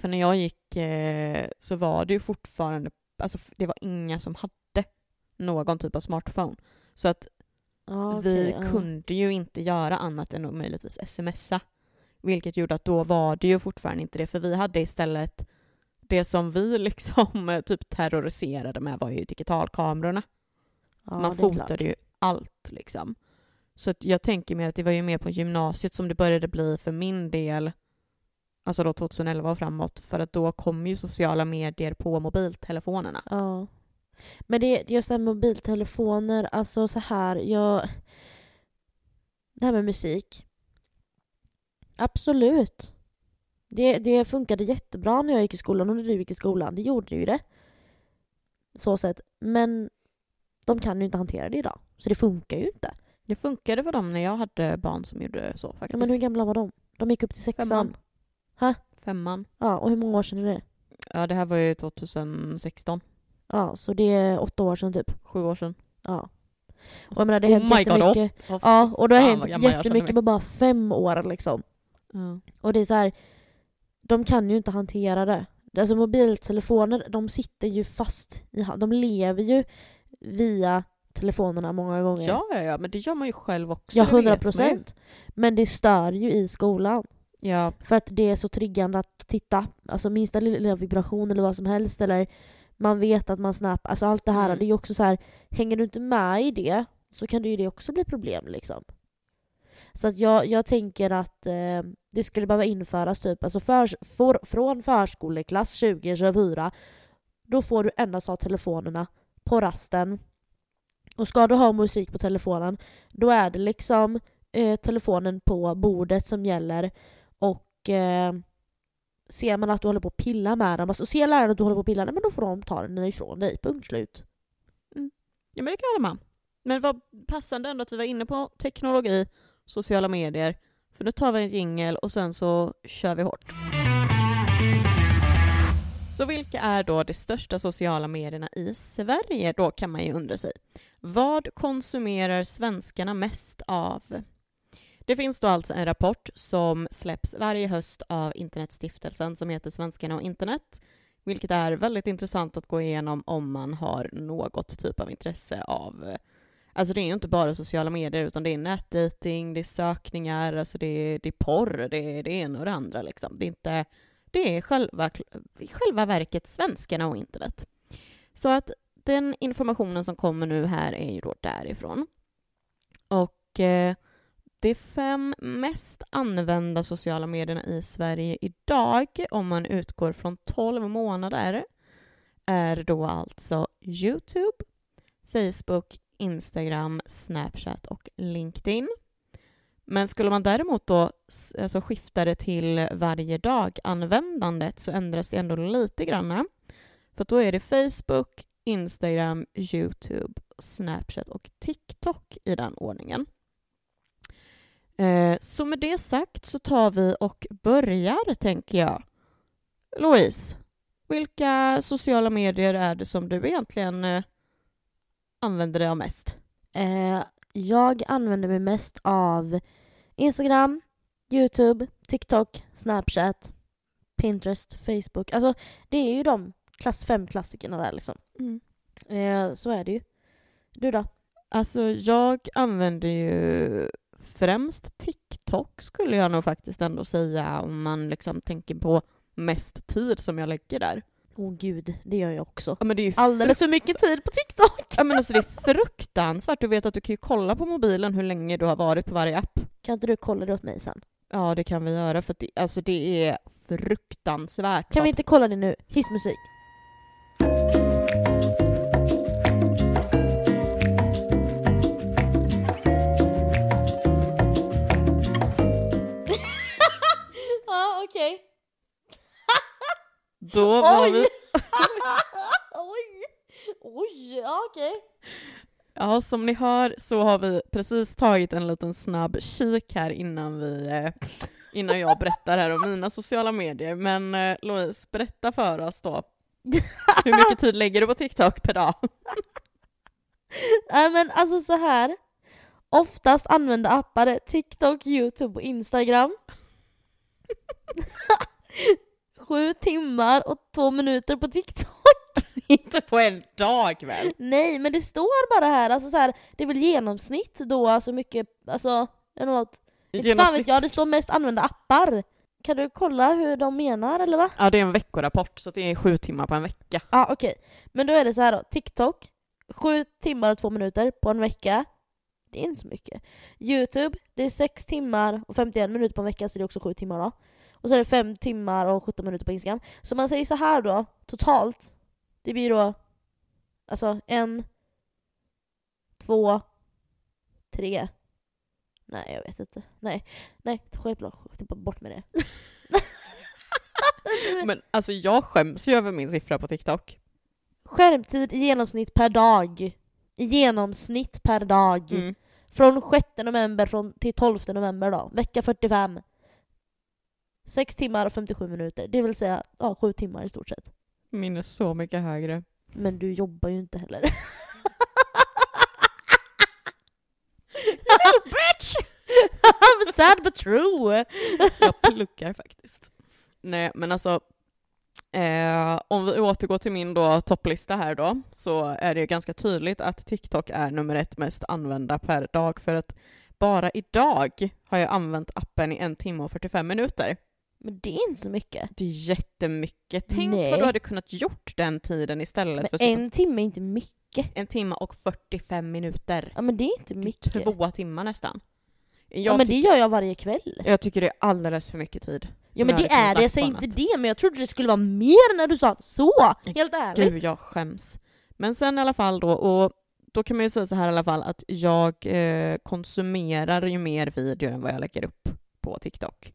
Speaker 2: För när jag gick eh, så var det ju fortfarande, alltså det var inga som hade någon typ av smartphone. Så att
Speaker 1: Ja,
Speaker 2: vi
Speaker 1: ja.
Speaker 2: kunde ju inte göra annat än att möjligtvis smsa. Vilket gjorde att då var det ju fortfarande inte det, för vi hade istället det som vi liksom eh, typ terroriserade med var ju digitalkamerorna.
Speaker 1: Ja,
Speaker 2: Man fotade ju allt liksom. Så jag tänker mer att det var ju mer på gymnasiet som det började bli för min del, alltså då 2011 och framåt, för att då kom ju sociala medier på mobiltelefonerna.
Speaker 1: Ja. Men det, är just det här mobiltelefoner, alltså så här, jag... Det här med musik. Absolut. Det, det funkade jättebra när jag gick i skolan och när du gick i skolan. Det gjorde ju det. Så sett. Men de kan ju inte hantera det idag. Så det funkar ju inte.
Speaker 2: Det funkade för dem när jag hade barn som gjorde så
Speaker 1: Ja,
Speaker 2: faktiskt.
Speaker 1: men hur gamla var de? De gick upp till sexan.
Speaker 2: Femman. Femman.
Speaker 1: Ja, och hur många år sedan är det?
Speaker 2: Ja, det här var ju 2016.
Speaker 1: Ja, så det är åtta år sedan typ.
Speaker 2: Sju år sedan.
Speaker 1: Ja. Och jag menar det har
Speaker 2: Oh
Speaker 1: hänt
Speaker 2: my God,
Speaker 1: jättemycket.
Speaker 2: Åh,
Speaker 1: Ja, och det har hänt
Speaker 2: gammal
Speaker 1: jättemycket på bara fem år liksom.
Speaker 2: Ja.
Speaker 1: Och det är så här, de kan ju inte hantera det. Alltså mobiltelefoner, de sitter ju fast i. De lever ju via telefonerna många gånger.
Speaker 2: ja, ja, ja, men det gör man ju själv också.
Speaker 1: ja
Speaker 2: det
Speaker 1: 100
Speaker 2: vet man ju.
Speaker 1: procent. Men det stör ju i skolan.
Speaker 2: Ja,
Speaker 1: För att det är så triggande att titta. Alltså minsta lilla vibration eller vad som helst. Eller man vet att man snappar. Alltså allt det här.
Speaker 2: Mm.
Speaker 1: Det är ju också så här, hänger du inte med i det så kan det ju det också bli problem liksom. Så att jag, jag tänker att eh, det skulle behöva införas typ, alltså för, för, från förskoleklass 2024 då får du endast ha telefonerna på rasten Och ska du ha musik på telefonen, då är det liksom eh, telefonen på bordet som gäller. Och eh, ser man att du håller på att pilla med dem, alltså ser läraren att du håller på att pilla, men då får de ta den ifrån dig, punkt slut. Mm.
Speaker 2: Ja men det kan jag hålla med. Men vad passande ändå att vi var inne på teknologi, sociala medier. För nu tar vi en jingel och sen så kör vi hårt. Så vilka är då de största sociala medierna i Sverige då kan man ju undra sig. Vad konsumerar svenskarna mest av? Det finns då alltså en rapport som släpps varje höst av Internetstiftelsen som heter Svenskarna och internet, vilket är väldigt intressant att gå igenom om man har något typ av intresse av Alltså det är ju inte bara sociala medier utan det är nätdating, det är sökningar, alltså det är, det är porr, det är det ena och det andra liksom. Det är inte, det är själva, själva verket svenskarna och internet. Så att den informationen som kommer nu här är ju då därifrån. Och eh, de fem mest använda sociala medierna i Sverige idag, om man utgår från 12 månader, är då alltså Youtube, Facebook, Instagram, Snapchat och LinkedIn. Men skulle man däremot då alltså skifta det till varje dag-användandet så ändras det ändå lite grann. För då är det Facebook, Instagram, Youtube, Snapchat och TikTok i den ordningen. Eh, så med det sagt så tar vi och börjar, tänker jag. Louise, vilka sociala medier är det som du egentligen eh, använder dig av mest?
Speaker 1: Eh, jag använder mig mest av Instagram, Youtube, TikTok, Snapchat, Pinterest, Facebook. Alltså det är ju de klass fem klassikerna där liksom. Mm. Eh, så är det ju. Du då?
Speaker 2: Alltså jag använder ju främst TikTok skulle jag nog faktiskt ändå säga om man liksom tänker på mest tid som jag lägger där.
Speaker 1: Åh oh, gud, det gör jag också.
Speaker 2: Ja, men det är
Speaker 1: Alldeles för mycket tid på TikTok!
Speaker 2: Ja men alltså det är fruktansvärt. Du vet att du kan ju kolla på mobilen hur länge du har varit på varje app.
Speaker 1: Kan inte du kolla det åt mig sen?
Speaker 2: Ja det kan vi göra för det, alltså det är fruktansvärt.
Speaker 1: Kan vi inte kolla det nu? Hissmusik.
Speaker 2: Då var
Speaker 1: Oj!
Speaker 2: vi...
Speaker 1: Oj! Oj, ja okej.
Speaker 2: Ja, som ni hör så har vi precis tagit en liten snabb kik här innan vi eh, innan jag berättar här om mina sociala medier. Men eh, Louise, berätta för oss då. Hur mycket tid lägger du på TikTok per dag?
Speaker 1: Nej men alltså så här. Oftast använda appar är TikTok, Youtube och Instagram sju timmar och två minuter på TikTok.
Speaker 2: Inte på en dag väl?
Speaker 1: Nej, men det står bara här, alltså så här, det är väl genomsnitt då, alltså mycket, alltså, eller något. Inte fan vet jag, det står mest använda appar. Kan du kolla hur de menar eller va?
Speaker 2: Ja, det är en veckorapport så det är sju timmar på en vecka.
Speaker 1: Ja, okej. Okay. Men då är det så här då, TikTok, sju timmar och två minuter på en vecka. Det är inte så mycket. Youtube, det är sex timmar och 51 minuter på en vecka så det är också sju timmar då. Och så är det 5 timmar och 17 minuter på Instagram. Så man säger så här då, totalt. Det blir då alltså en, två, tre. Nej, jag vet inte. Nej, nej, självklart bort med det.
Speaker 2: Men alltså jag skäms ju över min siffra på TikTok.
Speaker 1: Skärmtid i genomsnitt per dag. I genomsnitt per dag. Mm. Från 6 november från till 12 november då. Vecka 45. 6 timmar och 57 minuter, det vill säga ja, 7 timmar i stort sett.
Speaker 2: Min är så mycket högre.
Speaker 1: Men du jobbar ju inte heller.
Speaker 2: bitch!
Speaker 1: I'm sad but true!
Speaker 2: jag pluggar faktiskt. Nej, men alltså Eh, om vi återgår till min då topplista här då, så är det ju ganska tydligt att TikTok är nummer ett mest använda per dag, för att bara idag har jag använt appen i en timme och 45 minuter.
Speaker 1: Men det är inte så mycket.
Speaker 2: Det är jättemycket. Tänk Nej. vad du hade kunnat gjort den tiden istället
Speaker 1: men en timme är inte mycket.
Speaker 2: En timme och 45 minuter.
Speaker 1: Ja men det är inte mycket.
Speaker 2: Två timmar nästan.
Speaker 1: Jag ja men det gör jag varje kväll.
Speaker 2: Jag tycker det är alldeles för mycket tid.
Speaker 1: Ja men det är det, jag säger inte det, men jag trodde det skulle vara mer när du sa så! Helt ärligt.
Speaker 2: Gud jag skäms. Men sen i alla fall då, och då kan man ju säga så här i alla fall att jag eh, konsumerar ju mer videor än vad jag lägger upp på TikTok.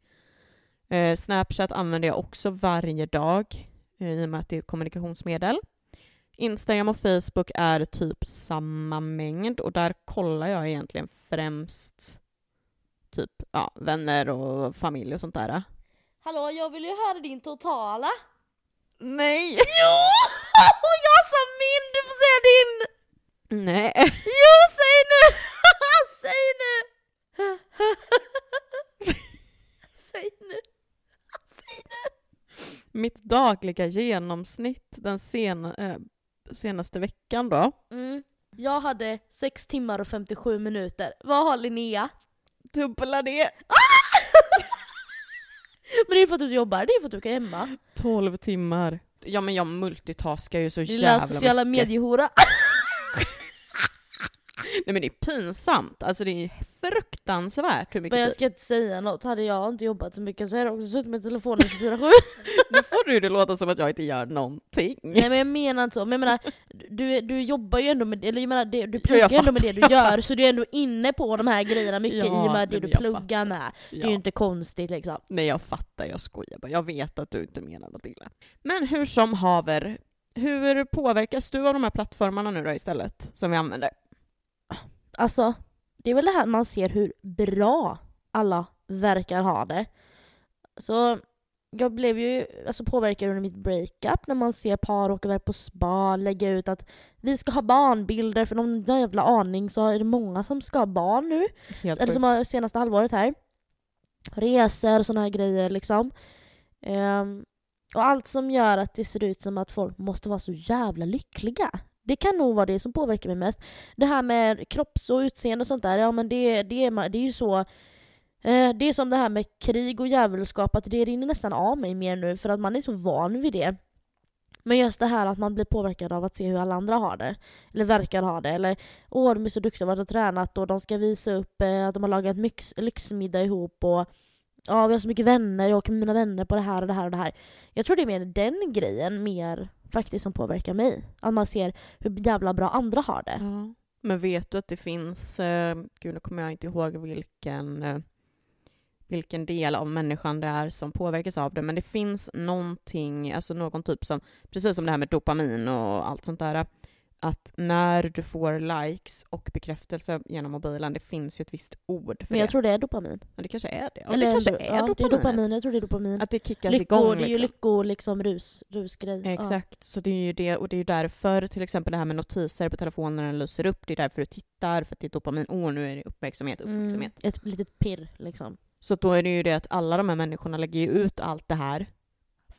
Speaker 2: Eh, Snapchat använder jag också varje dag eh, i och med att det är ett kommunikationsmedel. Instagram och Facebook är typ samma mängd och där kollar jag egentligen främst typ ja, vänner och familj och sånt där.
Speaker 1: Hallå, jag vill ju höra din totala.
Speaker 2: Nej!
Speaker 1: Jo! jag sa min, du får säga din!
Speaker 2: Nej.
Speaker 1: Jo, säg nu! säg nu! säg nu!
Speaker 2: Mitt dagliga genomsnitt den sena, eh, senaste veckan då.
Speaker 1: Mm. Jag hade 6 timmar och 57 minuter. Vad har Linnea?
Speaker 2: Dubbla det.
Speaker 1: Men det är för att du jobbar, det är för att du kan hemma.
Speaker 2: 12 timmar. Ja men jag multitaskar ju så
Speaker 1: Lilla
Speaker 2: jävla
Speaker 1: sociala
Speaker 2: mycket.
Speaker 1: mediehora.
Speaker 2: Nej men det är pinsamt. Alltså det är fruktansvärt hur
Speaker 1: Men
Speaker 2: mycket
Speaker 1: jag
Speaker 2: tid.
Speaker 1: ska inte säga något, hade jag inte jobbat så mycket så hade jag också suttit med telefonen 24-7.
Speaker 2: Nu får du det låta som att jag inte gör någonting.
Speaker 1: Nej men jag menar inte så, men jag menar, du, du jobbar ju ändå med eller jag menar, det, du
Speaker 2: jag
Speaker 1: pluggar ju ändå med
Speaker 2: fattar,
Speaker 1: det du gör, så du är ändå inne på de här grejerna mycket
Speaker 2: Ja,
Speaker 1: i och med det du
Speaker 2: men jag
Speaker 1: pluggar med. Det är
Speaker 2: Ja.
Speaker 1: ju inte konstigt liksom.
Speaker 2: Nej jag fattar, jag skojar bara. Jag vet att du inte menar något illa. Men hur som haver, hur påverkas du av de här plattformarna nu då istället, som vi använder?
Speaker 1: Alltså, det är väl det här man ser hur bra alla verkar ha det. Så jag blev ju alltså, påverkad under mitt breakup när man ser par åka iväg på spa, lägga ut att vi ska ha barnbilder för någon jävla aning så är det många som ska ha barn nu.
Speaker 2: Helt
Speaker 1: Eller som har senaste halvåret här. Resor och såna här grejer liksom. Ehm, och allt som gör att det ser ut som att folk måste vara så jävla lyckliga. Det kan nog vara det som påverkar mig mest. Det här med kropps och utseende och sånt där, ja men det, det, är, det är ju så eh, det är som det här med krig och djävulskap, att det rinner nästan av mig mer nu för att man är så van vid det. Men just det här att man blir påverkad av att se hur alla andra har det. Eller verkar ha det. Eller åh, de är så duktiga, varit och tränat och de ska visa upp eh, att de har lagat myx, lyxmiddag ihop och ja, vi har så mycket vänner, jag åker med mina vänner på det här och det här och det här. Jag tror det är mer den grejen mer faktiskt som påverkar mig. Att man ser hur jävla bra andra har det.
Speaker 2: Ja. Men vet du att det finns, eh, gud nu kommer jag inte ihåg vilken, eh, vilken del av människan det är som påverkas av det, men det finns någonting, alltså någon typ som, precis som det här med dopamin och allt sånt där, att när du får likes och bekräftelse genom mobilen, det finns ju ett visst ord för
Speaker 1: Men jag
Speaker 2: det.
Speaker 1: tror det är dopamin.
Speaker 2: Men det kanske är det. Ja,
Speaker 1: Eller
Speaker 2: det kanske är
Speaker 1: ja. Det är dopamin, jag tror det är dopamin.
Speaker 2: Att det kickas
Speaker 1: Lycko,
Speaker 2: igång.
Speaker 1: det är ju
Speaker 2: liksom.
Speaker 1: lycko, liksom rus, rusgrej. Ja.
Speaker 2: Exakt, så det är ju det, och det är ju därför till exempel det här med notiser på telefonen när den lyser upp, det är därför du tittar, för att det är dopamin. Åh, nu är det uppmärksamhet, uppmärksamhet.
Speaker 1: Mm, ett litet pirr liksom.
Speaker 2: Så då är det ju det att alla de här människorna lägger ju ut allt det här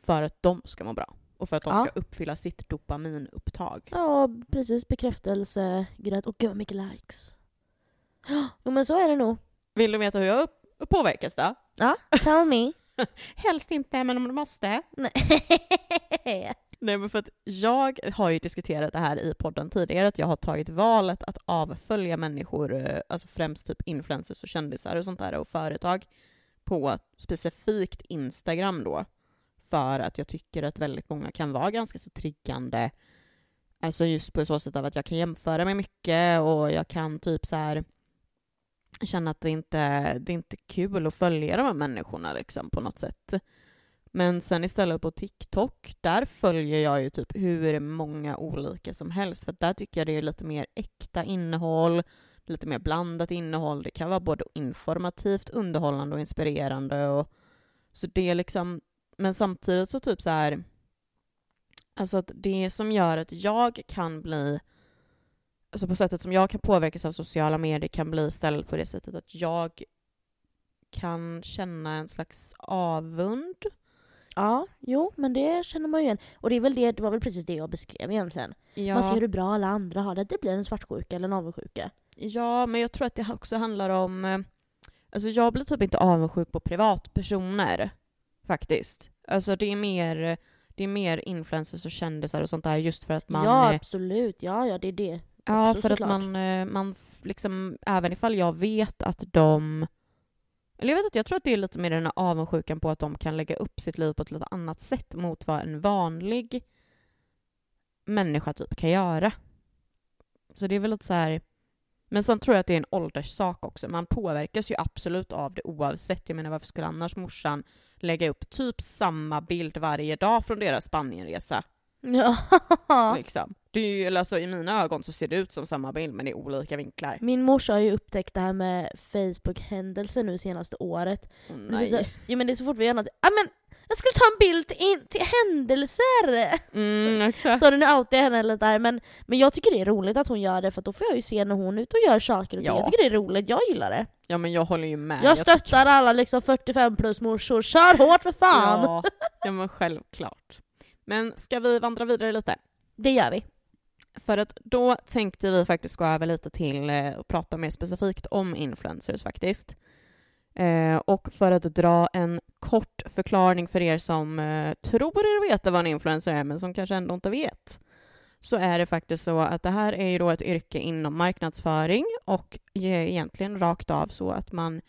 Speaker 2: för att de ska må bra. Och för att de
Speaker 1: Ja.
Speaker 2: ska uppfylla sitt dopaminupptag.
Speaker 1: Ja, precis. Bekräftelse, gröt. Och gud mycket likes. Jo men så är det nog.
Speaker 2: Vill du veta hur jag upp- påverkas då?
Speaker 1: Ja, tell me.
Speaker 2: Helst inte, men om du måste.
Speaker 1: Nej.
Speaker 2: Nej men för att jag har ju diskuterat det här i podden tidigare, att jag har tagit valet att avfölja människor, eh, alltså främst typ influencers och kändisar och sånt där och företag på specifikt Instagram då. För att jag tycker att väldigt många kan vara ganska så triggande. Alltså just på så sätt av att jag kan jämföra med mycket och jag kan typ så här känna att det inte det är inte kul att följa de här människorna liksom på något sätt. Men sen istället på TikTok, där följer jag ju typ hur många olika som helst, för där tycker jag det är lite mer äkta innehåll, lite mer blandat innehåll. Det kan vara både informativt, underhållande och inspirerande. Och, så det är liksom, men samtidigt så typ så här, alltså att det som gör att jag kan bli, alltså på sättet som jag kan påverkas av sociala medier kan bli istället på det sättet att jag kan känna en slags avund
Speaker 1: Ja, jo men det känner man ju igen. Och det, är väl det, det var väl precis det jag beskrev egentligen.
Speaker 2: Ja.
Speaker 1: Man ser hur bra alla andra har det. Det blir en svartsjuka eller en avundsjuka.
Speaker 2: Ja, men jag tror att det också handlar om... eh, Alltså jag blir typ inte avundsjuk på privatpersoner, faktiskt. Alltså det är mer, det är mer influencers och kändisar och sånt där just för att man...
Speaker 1: ja
Speaker 2: eh,
Speaker 1: absolut, ja ja det är det.
Speaker 2: ja,
Speaker 1: också
Speaker 2: för att
Speaker 1: såklart.
Speaker 2: man, eh, man liksom, även ifall jag vet att de... Eller jag vet inte, jag tror att det är lite mer den här avundsjukan på att de kan lägga upp sitt liv på ett lite annat sätt mot vad en vanlig människa typ kan göra. Så det är väl lite så här... Men sen tror jag att det är en ålderssak också. Man påverkas ju absolut av det oavsett. Jag menar varför skulle annars morsan lägga upp typ samma bild varje dag från deras Spanienresa?
Speaker 1: Ja.
Speaker 2: Liksom. Det är ju, alltså, I mina ögon så ser det ut som samma bild men i olika vinklar.
Speaker 1: Min morsa har ju upptäckt det här med Facebook-händelser nu senaste året.
Speaker 2: Oh,
Speaker 1: är så,
Speaker 2: nej.
Speaker 1: ja, men det är så fort vi gör något, ah, men jag skulle ta en bild in, till händelser!
Speaker 2: Mm, exakt.
Speaker 1: Så nu outar jag henne lite där, men, men jag tycker det är roligt att hon gör det för då får jag ju se när hon är ute och gör saker och ting.
Speaker 2: Ja.
Speaker 1: Jag tycker det är roligt, jag gillar det.
Speaker 2: Ja men jag håller ju med.
Speaker 1: Jag
Speaker 2: tycker-
Speaker 1: stöttar alla liksom 45 plus morsor, kör hårt för fan!
Speaker 2: Ja, ja men självklart. Men ska vi vandra vidare lite?
Speaker 1: Det gör vi.
Speaker 2: För att då tänkte vi faktiskt gå över lite till eh, och prata mer specifikt om influencers faktiskt. Eh, och för att dra en kort förklaring för er som eh, tror er veta vad en influencer är men som kanske ändå inte vet. Så är det faktiskt så att det här är ju då ett yrke inom marknadsföring och egentligen rakt av så att man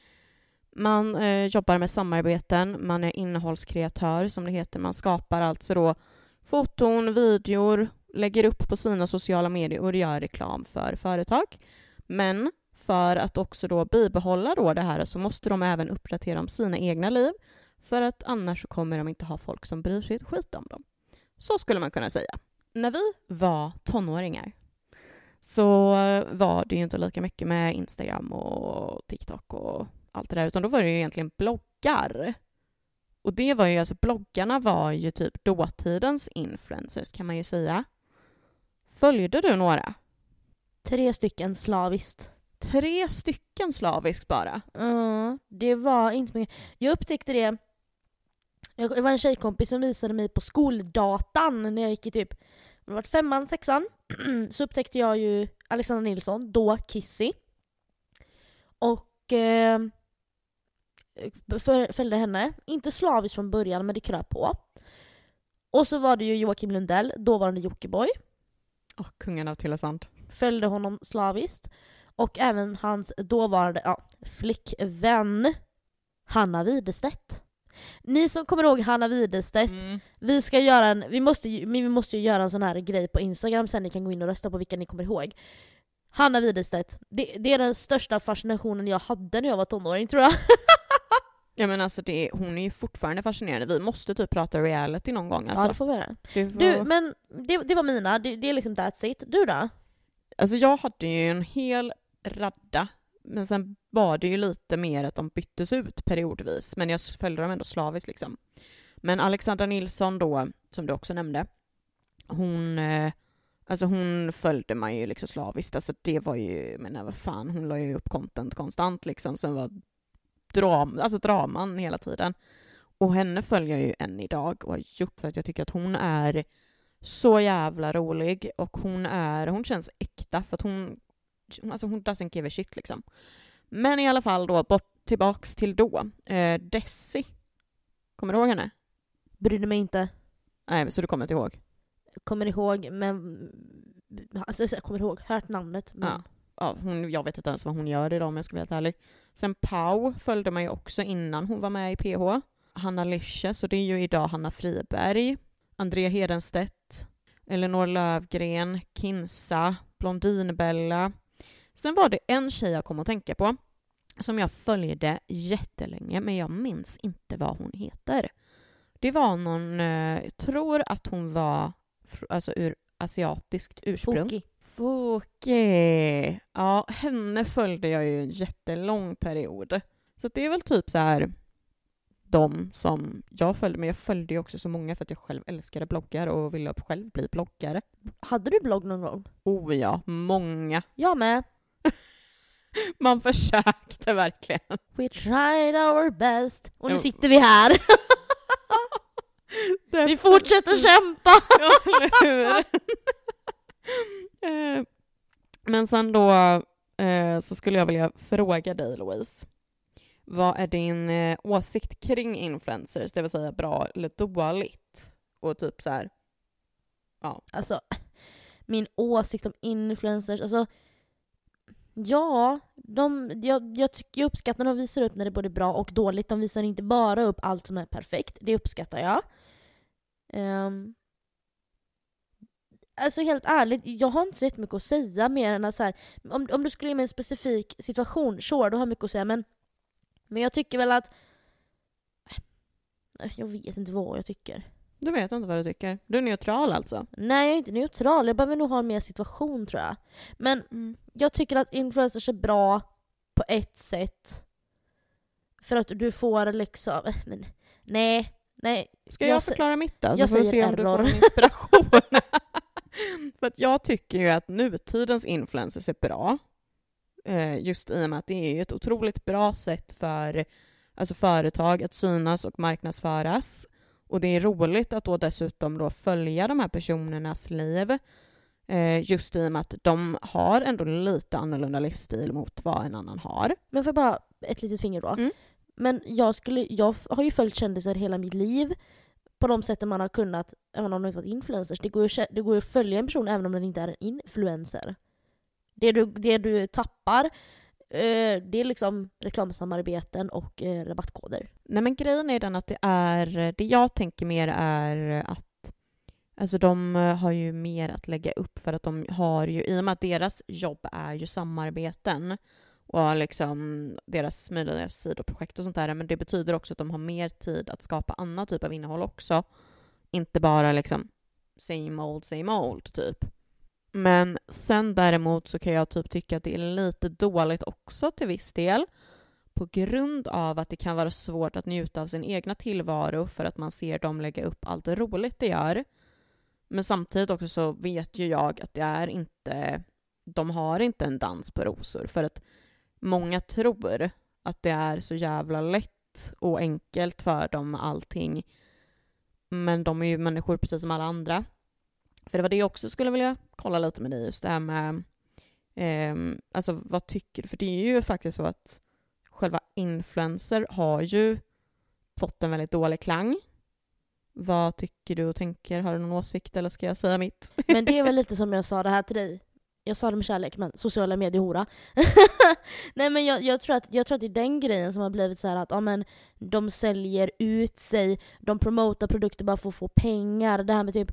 Speaker 2: man eh, jobbar med samarbeten, man är innehållskreatör som det heter. Man skapar alltså då foton, videor, lägger upp på sina sociala medier och gör reklam för företag. Men för att också då bibehålla då det här så måste de även uppdatera om sina egna liv för att annars så kommer de inte ha folk som bryr sig ett skit om dem. Så skulle man kunna säga. När vi var tonåringar så var det ju inte lika mycket med Instagram och TikTok och allt det där utan då var det ju egentligen bloggar. Och det var ju alltså bloggarna var ju typ dåtidens influencers kan man ju säga. Följde du några?
Speaker 1: Tre stycken slaviskt.
Speaker 2: Tre stycken slaviskt bara.
Speaker 1: Ja, det var inte mycket. Jag upptäckte det, det var en tjejkompis som visade mig på skoldatan när jag gick i typ det var femman, sexan. så upptäckte jag ju Alexandra Nilsson, då Kissy. Och eh, följde henne. Inte slaviskt från början men det kröp på. Och så var det ju Joakim Lundell, dåvarande Jockiboi.
Speaker 2: Åh, kungen av Tylösand.
Speaker 1: Följde honom slaviskt. Och även hans dåvarande ja, flickvän Hanna Widerstedt. Ni som kommer ihåg Hanna Widerstedt,
Speaker 2: Mm.
Speaker 1: vi ska göra en, vi måste, ju, vi måste ju göra en sån här grej på Instagram sen ni kan gå in och rösta på vilka ni kommer ihåg. Hanna Widerstedt, det, det är den största fascinationen jag hade när jag var tonåring tror jag.
Speaker 2: Ja men alltså det, hon är ju fortfarande fascinerande. Vi måste typ prata reality någon gång alltså.
Speaker 1: Ja det får vi göra.
Speaker 2: Får-
Speaker 1: Du, men det, det var mina, det, det är liksom that's it. Du då?
Speaker 2: Alltså jag hade ju en hel radda, men sen var det ju lite mer att de byttes ut periodvis, men jag följde dem ändå slaviskt liksom. Men Alexandra Nilsson då, som du också nämnde, hon, eh, alltså hon följde man ju liksom slaviskt, alltså det var ju, men vad fan, hon la ju upp content konstant liksom, som var dram, alltså draman hela tiden. Och henne följer jag ju än idag och har gjort för att jag tycker att hon är så jävla rolig och hon är, hon känns äkta för att hon, alltså hon doesn't give a shit liksom. Men i alla fall då, bort tillbaks till då. Eh, Desi. Kommer du ihåg henne?
Speaker 1: Brydde mig inte.
Speaker 2: Nej, så du kommer inte ihåg?
Speaker 1: Kommer ihåg men... Alltså jag kommer ihåg, hört namnet men...
Speaker 2: Ja. Ja, hon, jag vet inte ens vad hon gör idag om jag ska vara helt ärlig. Sen Pau följde man ju också innan hon var med i PH. Hanna Licious, och det är ju idag Hanna Friberg. Andrea Hedenstedt. Elinor Lövgren. Kinsa. Blondinbella. Sen var det en tjej jag kom att tänka på som jag följde jättelänge, men jag minns inte vad hon heter. Det var någon, eh, jag tror att hon var alltså ur asiatiskt ursprung.
Speaker 1: Foki.
Speaker 2: Foki. Ja, henne följde jag ju en jättelång period. Så det är väl typ så här de som jag följde, men jag följde ju också så många för att jag själv älskade bloggar och ville själv bli bloggare.
Speaker 1: Hade du blogg någon gång?
Speaker 2: Oh ja, många.
Speaker 1: Jag med.
Speaker 2: Man försökte verkligen.
Speaker 1: We tried our best. Och nu sitter vi här. vi fortsätter kämpa!
Speaker 2: Ja? Eh, Men sen då eh, så skulle jag vilja fråga dig Louise. Vad är din eh, åsikt kring influencers, det vill säga bra eller dåligt? Och typ så här, ja.
Speaker 1: Alltså, min åsikt om influencers, alltså Ja, de, jag, jag, tycker, jag uppskattar när de visar upp när det är både bra och dåligt. De visar inte bara upp allt som är perfekt. Det uppskattar jag. Um, alltså helt ärligt, jag har inte så jättemycket att säga mer än att så här, om, om du skulle ge mig en specifik situation, sure, då har jag mycket att säga men, men jag tycker väl att äh, jag vet inte vad jag tycker.
Speaker 2: Du vet inte vad du tycker? Du är neutral alltså?
Speaker 1: Nej, jag är inte neutral. Jag behöver nog ha en mer situation tror jag. Men mm. jag tycker att influencers är bra på ett sätt. För att du får liksom... Men, nej, nej.
Speaker 2: Ska jag, jag förklara mitt då? Så får vi se om error. du får inspiration. För att jag tycker ju att nutidens influencers är bra. Eh, just i och med att det är ett otroligt bra sätt för alltså företag att synas och marknadsföras. Och det är roligt att då dessutom då följa de här personernas liv eh, just i och med att de har ändå lite annorlunda livsstil mot vad en annan har.
Speaker 1: Men får jag bara ett litet finger då? Mm. Men jag, skulle, jag har ju följt kändisar hela mitt liv på de sätten man har kunnat, även om de inte varit influencers. Det går, ju, det går ju att följa en person även om den inte är en influencer. Det du, det du tappar, Eh, det är liksom reklamsamarbeten och eh, rabattkoder.
Speaker 2: Nej men grejen är den att det är, det jag tänker mer är att Alltså de eh, har ju mer att lägga upp för att de har ju, i och med att deras jobb är ju samarbeten och liksom deras möjliga sidoprojekt och sånt där, men det betyder också att de har mer tid att skapa annan typ av innehåll också. Inte bara liksom same old, same old typ. Men sen däremot så kan jag typ tycka att det är lite dåligt också till viss del på grund av att det kan vara svårt att njuta av sin egna tillvaro för att man ser dem lägga upp allt roligt de gör. Men samtidigt också så vet ju jag att det är inte, de har inte en dans på rosor för att många tror att det är så jävla lätt och enkelt för dem med allting. Men de är ju människor precis som alla andra. För det var det jag också skulle vilja kolla lite med dig, just det här med eh, alltså vad tycker du? För det är ju faktiskt så att själva influencer har ju fått en väldigt dålig klang. Vad tycker du och tänker? Har du någon åsikt eller ska jag säga mitt?
Speaker 1: Men det är väl lite som jag sa det här till dig jag sa det med kärlek, men sociala medier-hora. Nej men jag, jag, tror att, jag tror att det är den grejen som har blivit så här att ja, men, de säljer ut sig, de promotar produkter bara för att få pengar. Det här med typ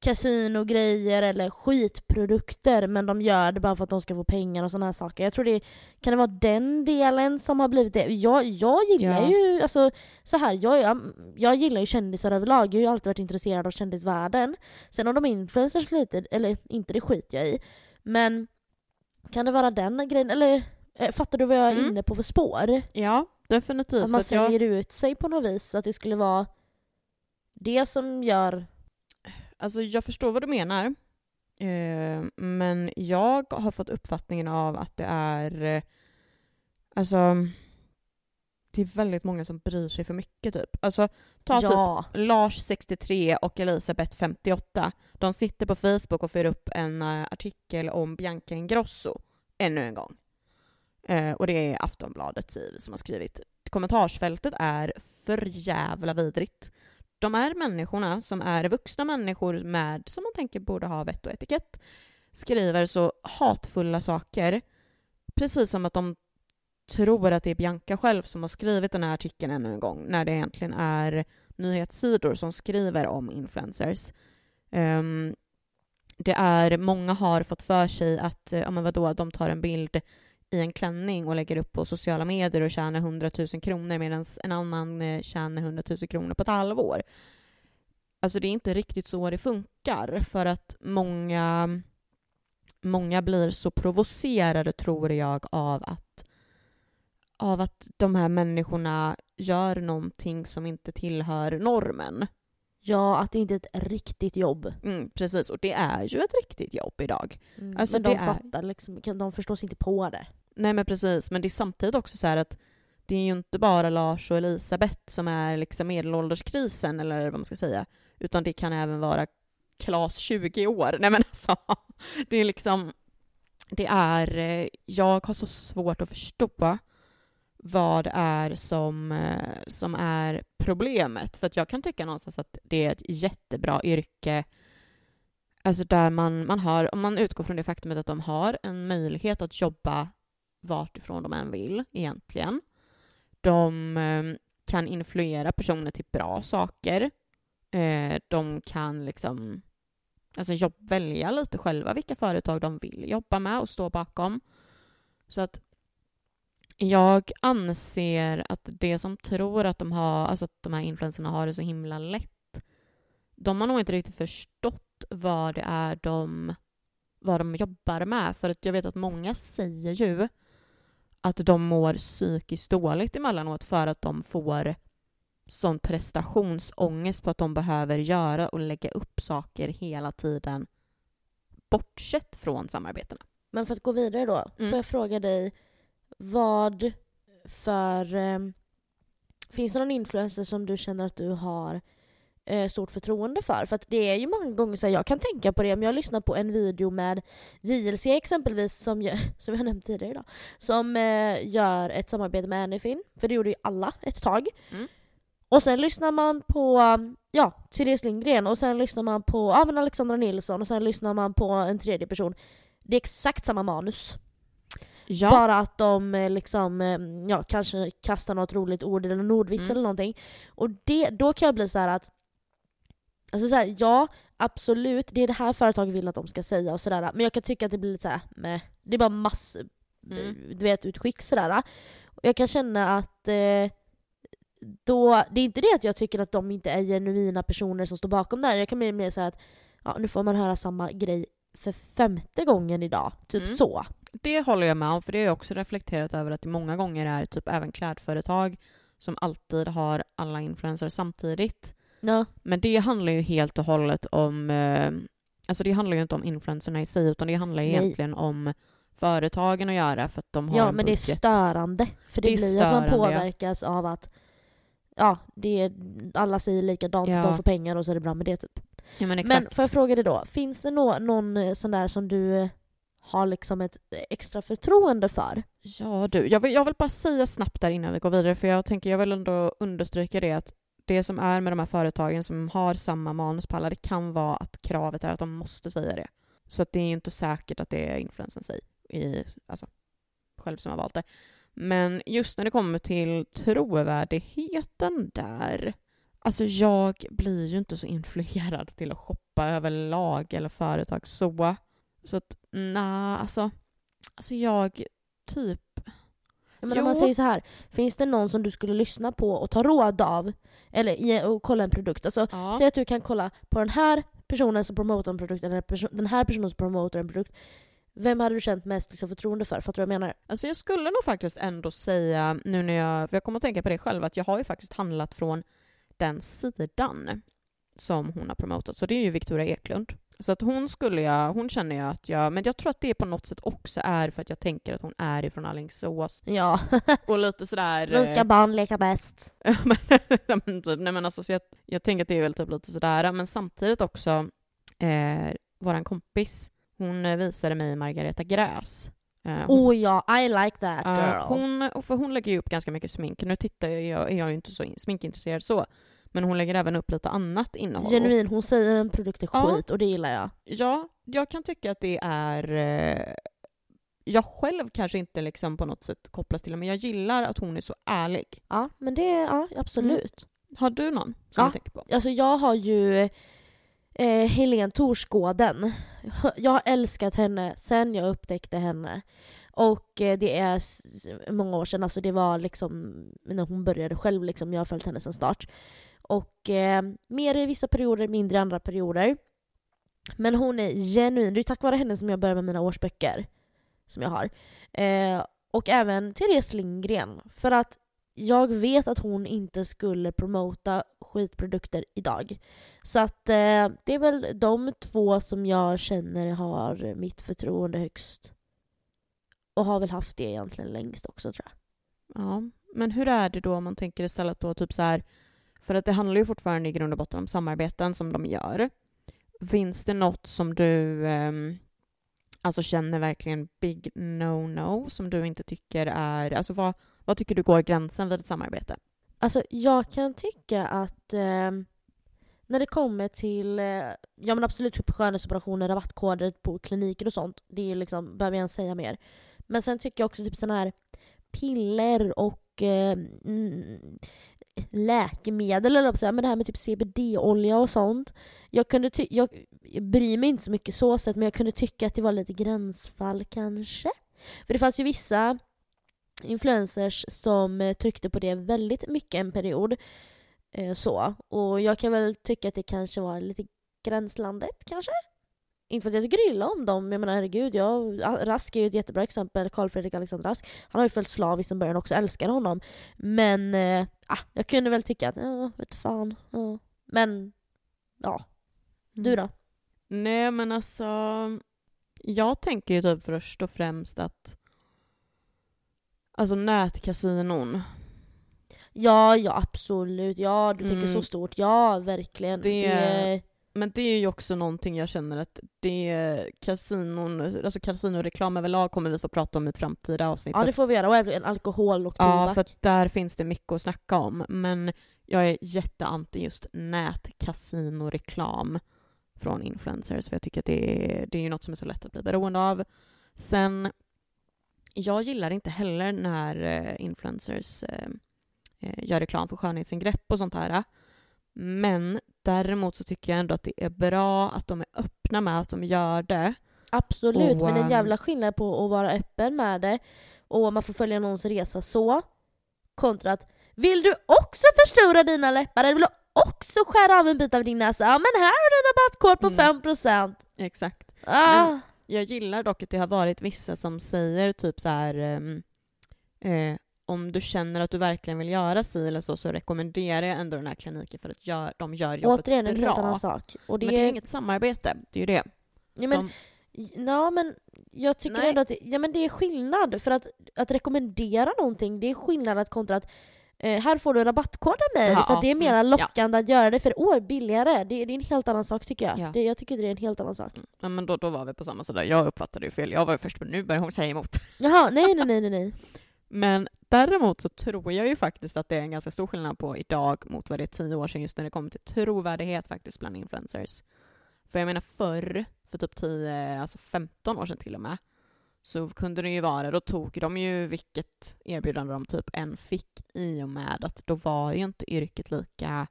Speaker 1: kasinogrejer eller skitprodukter men de gör det bara för att de ska få pengar och sådana här saker. Jag tror det kan det vara den delen som har blivit det. Jag, jag gillar ja. ju, alltså så här, jag, jag, jag gillar ju kändisar överlag. Jag har ju alltid varit intresserad av kändisvärlden. Sen om de är influencers lite, eller inte, det skiter jag i. Men kan det vara den grejen? Eller eh, fattar du vad jag är mm. inne på för spår?
Speaker 2: Ja, definitivt.
Speaker 1: Att man säljer jag... ut sig på något vis, att det skulle vara det som gör...
Speaker 2: Alltså jag förstår vad du menar. Eh, men jag har fått uppfattningen av att det är... Eh, alltså det är väldigt många som bryr sig för mycket typ. Alltså ta ja. typ Lars 63 och Elisabeth 58. De sitter på Facebook och för upp en uh, artikel om Bianca Ingrosso ännu en gång. Uh, och det är Aftonbladet som har skrivit. Kommentarsfältet är för jävla vidrigt. De här människorna som är vuxna människor med, som man tänker borde ha vett och etikett, skriver så hatfulla saker. Precis som att de tror att det är Bianca själv som har skrivit den här artikeln ännu en gång, när det egentligen är nyhetssidor som skriver om influencers. Um, det är, många har fått för sig att, ja men vadå, de tar en bild i en klänning och lägger upp på sociala medier och tjänar 100 000 kronor medan en annan eh, tjänar 100 000 kronor på ett halvår. Alltså det är inte riktigt så det funkar för att många, många blir så provocerade tror jag av att av att de här människorna gör någonting som inte tillhör normen.
Speaker 1: Ja, att det inte är ett riktigt jobb.
Speaker 2: Mm, precis, och det är ju ett riktigt jobb idag.
Speaker 1: Mm, alltså, men de är... fattar liksom, de förstår sig inte på det.
Speaker 2: Nej men precis, men det är samtidigt också så att det är ju inte bara Lars och Elisabeth som är liksom medelålderskrisen, eller vad man ska säga, utan det kan även vara Klas 20 år. Nej men alltså, det är liksom, det är, eh, jag har så svårt att förstå vad det är som, eh, som är problemet. För att jag kan tycka någonstans att det är ett jättebra yrke Alltså där man, man har, om man utgår från det faktumet att de har en möjlighet att jobba vartifrån de än vill egentligen. De ehm, kan influera personer till bra saker. Eh, de kan liksom alltså jobb, välja lite själva vilka företag de vill jobba med och stå bakom. Så att jag anser att det som tror att de har, alltså att de här influencerna har det så himla lätt, de har nog inte riktigt förstått vad det är de, vad de jobbar med. För att jag vet att många säger ju att de mår psykiskt dåligt emellanåt för att de får sån prestationsångest på att de behöver göra och lägga upp saker hela tiden bortsett från samarbetena.
Speaker 1: Men för att gå vidare då, mm. får jag fråga dig vad för... Eh, finns det någon influencer som du känner att du har eh, stort förtroende för? För att det är ju många gånger så här, jag kan tänka på det om jag lyssnar på en video med JLC exempelvis som, jag, som jag nämnt tidigare idag. Som eh, gör ett samarbete med Anyfin, för det gjorde ju alla ett tag. Mm. Och sen lyssnar man på ja, Therese Lindgren och sen lyssnar man på ja, men Alexandra Nilsson och sen lyssnar man på en tredje person. Det är exakt samma manus. Ja. Bara att de eh, liksom, eh, ja, kanske kastar något roligt ord eller en ordvits mm. eller någonting. Och det, då kan jag bli så att Alltså så här, ja, absolut, det är det här företaget vill att de ska säga och sådär. Men jag kan tycka att det blir lite såhär, med. Det är bara mass, mm. du vet, utskick sådär. Och jag kan känna att eh, då, det är inte det att jag tycker att de inte är genuina personer som står bakom det här. Jag kan bli mer säga att ja, nu får man höra samma grej för femte gången idag. Typ mm. så.
Speaker 2: Det håller jag med om, för det har jag också reflekterat över att det många gånger är typ även klädföretag som alltid har alla influencers samtidigt. Ja. Men det handlar ju helt och hållet om, eh, alltså det handlar ju inte om influencerna i sig, utan det handlar Nej. egentligen om företagen att göra för att de har
Speaker 1: Ja,
Speaker 2: en
Speaker 1: men budget. det är störande. För det, det blir störande, att man påverkas ja. av att ja, det är, alla säger likadant, ja. de får pengar och så är det bra med det typ.
Speaker 2: Ja, men,
Speaker 1: men får jag fråga dig då, finns det no någon eh, sån där som du eh, har liksom ett extra förtroende för?
Speaker 2: Ja du, jag vill, jag vill bara säga snabbt där innan vi går vidare, för jag tänker jag vill ändå understryka det att det som är med de här företagen som har samma manus på alla, det kan vara att kravet är att de måste säga det. Så att det är inte säkert att det är influensen sig, i, alltså själv som har valt det. Men just när det kommer till trovärdigheten där, alltså jag blir ju inte så influerad till att shoppa överlag eller företag så. Så att nej, alltså, alltså jag typ
Speaker 1: men om man säger så här, finns det någon som du skulle lyssna på och ta råd av? Eller och kolla en produkt. Alltså, ja. Säg att du kan kolla på den här personen som promotar en produkt eller den här personen som promotar en produkt. Vem hade du känt mest liksom, förtroende för? Fattar du vad jag menar?
Speaker 2: Alltså jag skulle nog faktiskt ändå säga, nu när jag, för jag kommer att tänka på det själv, att jag har ju faktiskt handlat från den sidan som hon har promotat. Så det är ju Victoria Eklund. Så att hon skulle jag, hon känner jag att jag, men jag tror att det på något sätt också är för att jag tänker att hon är ifrån Alingsås.
Speaker 1: Ja.
Speaker 2: och lite sådär...
Speaker 1: Lika eh, barn leka bäst.
Speaker 2: men typ, nej men alltså så jag, jag tänker att det är väl typ lite sådär, men samtidigt också eh, våran kompis, hon eh, visade mig Margareta Gräs.
Speaker 1: Hon, oh ja, I like that girl.
Speaker 2: Uh, hon, för hon lägger ju upp ganska mycket smink. Nu tittar jag, är jag ju inte så sminkintresserad så, men hon lägger även upp lite annat innehåll.
Speaker 1: Genuin, hon säger en produkt är ja. skit och det gillar jag.
Speaker 2: Ja, jag kan tycka att det är... Eh, jag själv kanske inte liksom på något sätt kopplas till det, men jag gillar att hon är så ärlig.
Speaker 1: Ja, men det, ja absolut. Mm.
Speaker 2: Har du någon som
Speaker 1: ja.
Speaker 2: du tänker på?
Speaker 1: Alltså jag har ju eh, Helene Torsgården. Jag har älskat henne sen jag upptäckte henne. Och eh, det är många år sedan, alltså det var liksom när hon började själv, liksom, jag har följt henne sedan start. Och eh, mer i vissa perioder, mindre i andra perioder. Men hon är genuin. Det är tack vare henne som jag börjar med mina årsböcker. Som jag har. Eh, och även Therese Lindgren. För att jag vet att hon inte skulle promota skitprodukter idag. Så att eh, det är väl de två som jag känner har mitt förtroende högst. Och har väl haft det egentligen längst också tror jag.
Speaker 2: Ja, men hur är det då om man tänker istället då typ så här för att det handlar ju fortfarande i grund och botten om samarbeten som de gör. Finns det något som du eh, alltså känner verkligen big no-no som du inte tycker är... Alltså vad, vad tycker du går gränsen vid ett samarbete?
Speaker 1: Alltså jag kan tycka att eh, när det kommer till, eh, ja men absolut typ skönhetsoperationer, rabattkoder på kliniker och sånt, det är liksom, behöver jag ens säga mer. Men sen tycker jag också typ sådana här piller och eh, mm, läkemedel eller så, men det här med typ CBD-olja och sånt. Jag kunde ty jag, jag bryr mig inte så mycket så sett men jag kunde tycka att det var lite gränsfall kanske. För det fanns ju vissa influencers som eh, tryckte på det väldigt mycket en period. Eh, så. Och jag kan väl tycka att det kanske var lite gränslandet kanske? Inte för att jag tycker illa om dem, jag menar herregud, jag, Rask är ju ett jättebra exempel, Karl Fredrik Alexander Rask. Han har ju följt slaviskt från början också, älskar honom. Men, ah, jag kunde väl tycka att, ja, vet fan. Ja. Men, ja. Du
Speaker 2: Mm.
Speaker 1: då?
Speaker 2: Nej men alltså, jag tänker ju typ först och främst att Alltså nätkasinon,
Speaker 1: Ja, ja absolut. Ja, du tänker
Speaker 2: Mm.
Speaker 1: så stort. Ja, verkligen.
Speaker 2: Det- men det är ju också någonting jag känner att det kasinon, alltså kasinoreklam överlag kommer vi få prata om i ett framtida avsnitt.
Speaker 1: ja, det får vi göra. Och även alkohol och tobak.
Speaker 2: Ja, för att där finns det mycket att snacka om. Men jag är jätteanti just nätkasinoreklam från influencers, för jag tycker att det är, det är ju något som är så lätt att bli beroende av. Sen, jag gillar inte heller när eh, influencers eh, eh, gör reklam för skönhetsingrepp och sånt här. Men däremot så tycker jag ändå att det är bra att de är öppna med att de gör det.
Speaker 1: Absolut,
Speaker 2: Och,
Speaker 1: men en jävla skillnad på att vara öppen med det och man får följa någons resa så kontra att vill du också förstora dina läppar eller vill du också skära av en bit av din näsa? Ja men här har du en rabattkod på
Speaker 2: Mm.
Speaker 1: 5%!
Speaker 2: Exakt.
Speaker 1: Ah.
Speaker 2: Men- Jag gillar dock att det har varit vissa som säger typ så här ehm, eh, om du känner att du verkligen vill göra si eller så så rekommenderar jag ändå den här kliniken för att gör, de gör jobbet
Speaker 1: Återigen en
Speaker 2: bra.
Speaker 1: helt annan sak. Och det
Speaker 2: Men det är inget samarbete, det är ju det.
Speaker 1: ja, men, ja, men jag tycker
Speaker 2: Nej.
Speaker 1: ändå att det, ja, men det är skillnad. För att, att rekommendera någonting, det är skillnad att kontra att eh, här får du en rabattkod av mig,
Speaker 2: Ja,
Speaker 1: för att det är
Speaker 2: mm,
Speaker 1: mer
Speaker 2: ja.
Speaker 1: lockande att göra det för år billigare. Det, det är en helt annan sak tycker jag.
Speaker 2: Ja.
Speaker 1: Det, jag tycker det är en helt annan sak.
Speaker 2: Mm. Ja, men då, då var vi på samma sida. Jag uppfattade ju fel. Jag var ju först, men nu börjar hon säga emot.
Speaker 1: Jaha, nej nej nej nej. nej.
Speaker 2: Men däremot så tror jag ju faktiskt att det är en ganska stor skillnad på idag mot vad det är tio år sedan just när det kommer till trovärdighet faktiskt bland influencers. För jag menar förr, för typ 10, alltså 15 år sedan till och med, så kunde det ju vara, då tog de ju vilket erbjudande de typ än fick i och med att då var ju inte yrket lika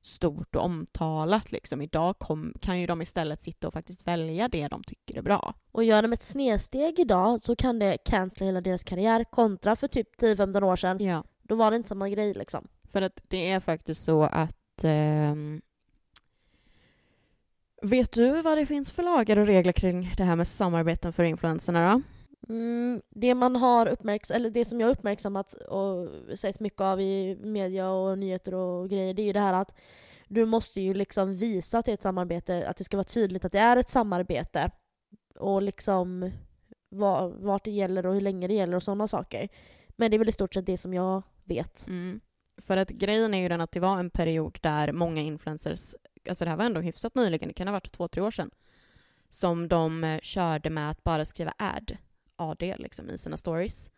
Speaker 2: stort och omtalat liksom. Idag kom, kan ju de istället sitta och faktiskt välja det de tycker är bra.
Speaker 1: Och gör de ett snedsteg idag så kan det cancella hela deras karriär kontra för typ 10-15 år sedan.
Speaker 2: Ja.
Speaker 1: Då var det inte samma grej liksom.
Speaker 2: För att det är faktiskt så att... ehm, vet du vad det finns för lagar och regler kring det här med samarbeten för influencerna då?
Speaker 1: Mm, det man har uppmärks eller det som jag har uppmärksammat och sett mycket av i media och nyheter och grejer, det är ju det här att du måste ju liksom visa att det är ett samarbete, att det ska vara tydligt att det är ett samarbete. Och liksom vart det gäller och hur länge det gäller och sådana saker. Men det är väl i stort sett det som jag vet.
Speaker 2: Mm. För att grejen är ju den att det var en period där många influencers, alltså det här var ändå hyfsat nyligen, det kan ha varit två, tre år sedan, som de eh, körde med att bara skriva ad, AD liksom, i sina stories.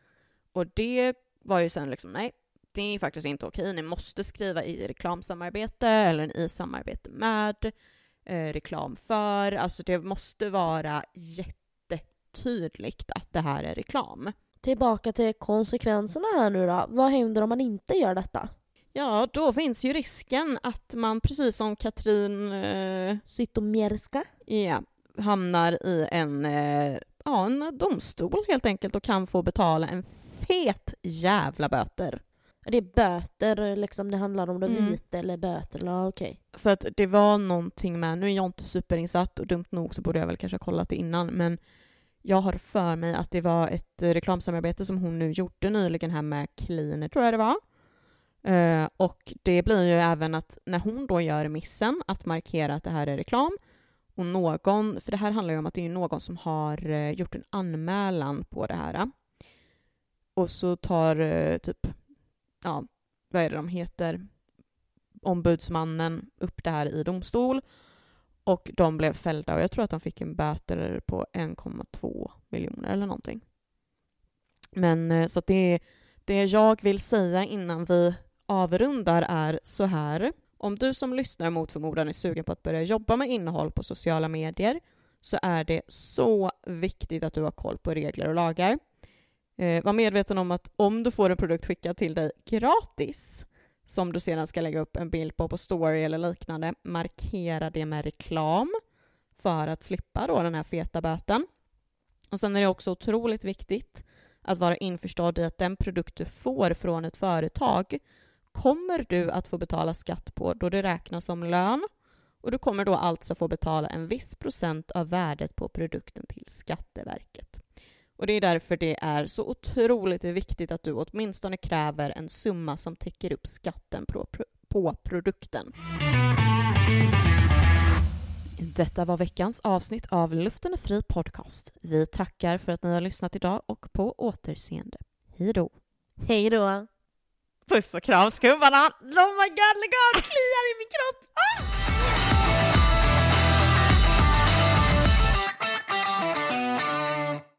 Speaker 2: Och det var ju sen liksom, nej, det är faktiskt inte okej. Ni måste skriva i reklamsamarbete eller i samarbete med, eh, reklam för. Alltså det måste vara jättetydligt att det här är reklam.
Speaker 1: Tillbaka till konsekvenserna här nu då. Vad händer om man inte gör detta?
Speaker 2: Ja, då finns ju risken att man precis som Katrin eh,
Speaker 1: Zytomierska?
Speaker 2: ja, hamnar i en, eh, ja, en domstol helt enkelt och kan få betala en fet jävla böter.
Speaker 1: Det är böter liksom det handlar om, det
Speaker 2: Mm.
Speaker 1: vite eller böter ja, okej.
Speaker 2: För att det var någonting med, nu är jag inte superinsatt och dumt nog så borde jag väl kanske ha kollat det innan, men jag har för mig att det var ett reklamsamarbete som hon nu gjorde nyligen här med Cleaner, tror jag det var. Eh, och det blir ju även att när hon då gör missen att markera att det här är reklam och någon, för det här handlar ju om att det är någon som har eh, gjort en anmälan på det här. Och så tar eh, typ, ja, vad är det de heter, ombudsmannen upp det här i domstol och de blev fällda och jag tror att de fick en böter på 1,2 miljoner eller någonting. Men eh, så att det, det jag vill säga innan vi avrundar är så här. Om du som lyssnar mot förmodan är sugen på att börja jobba med innehåll på sociala medier så är det så viktigt att du har koll på regler och lagar. Eh, var medveten om att om du får en produkt skickad till dig gratis som du sedan ska lägga upp en bild på på story eller liknande, markera det med reklam. för att slippa då den här feta böten. Och sen är det också otroligt viktigt att vara införstådd i att den produkt du får från ett företag kommer du att få betala skatt på då det räknas som lön och du kommer då alltså få betala en viss procent av värdet på produkten till Skatteverket. Och Det är därför det är så otroligt viktigt att du åtminstone kräver en summa som täcker upp skatten på, på produkten. Detta var veckans avsnitt av Luften är fri podcast. Vi tackar för att ni har lyssnat idag och på återseende. Hej då!
Speaker 1: Hej då!
Speaker 2: Puss och kram skumman!
Speaker 1: Oh my god, lägg av! det Kliar i min kropp! Ah!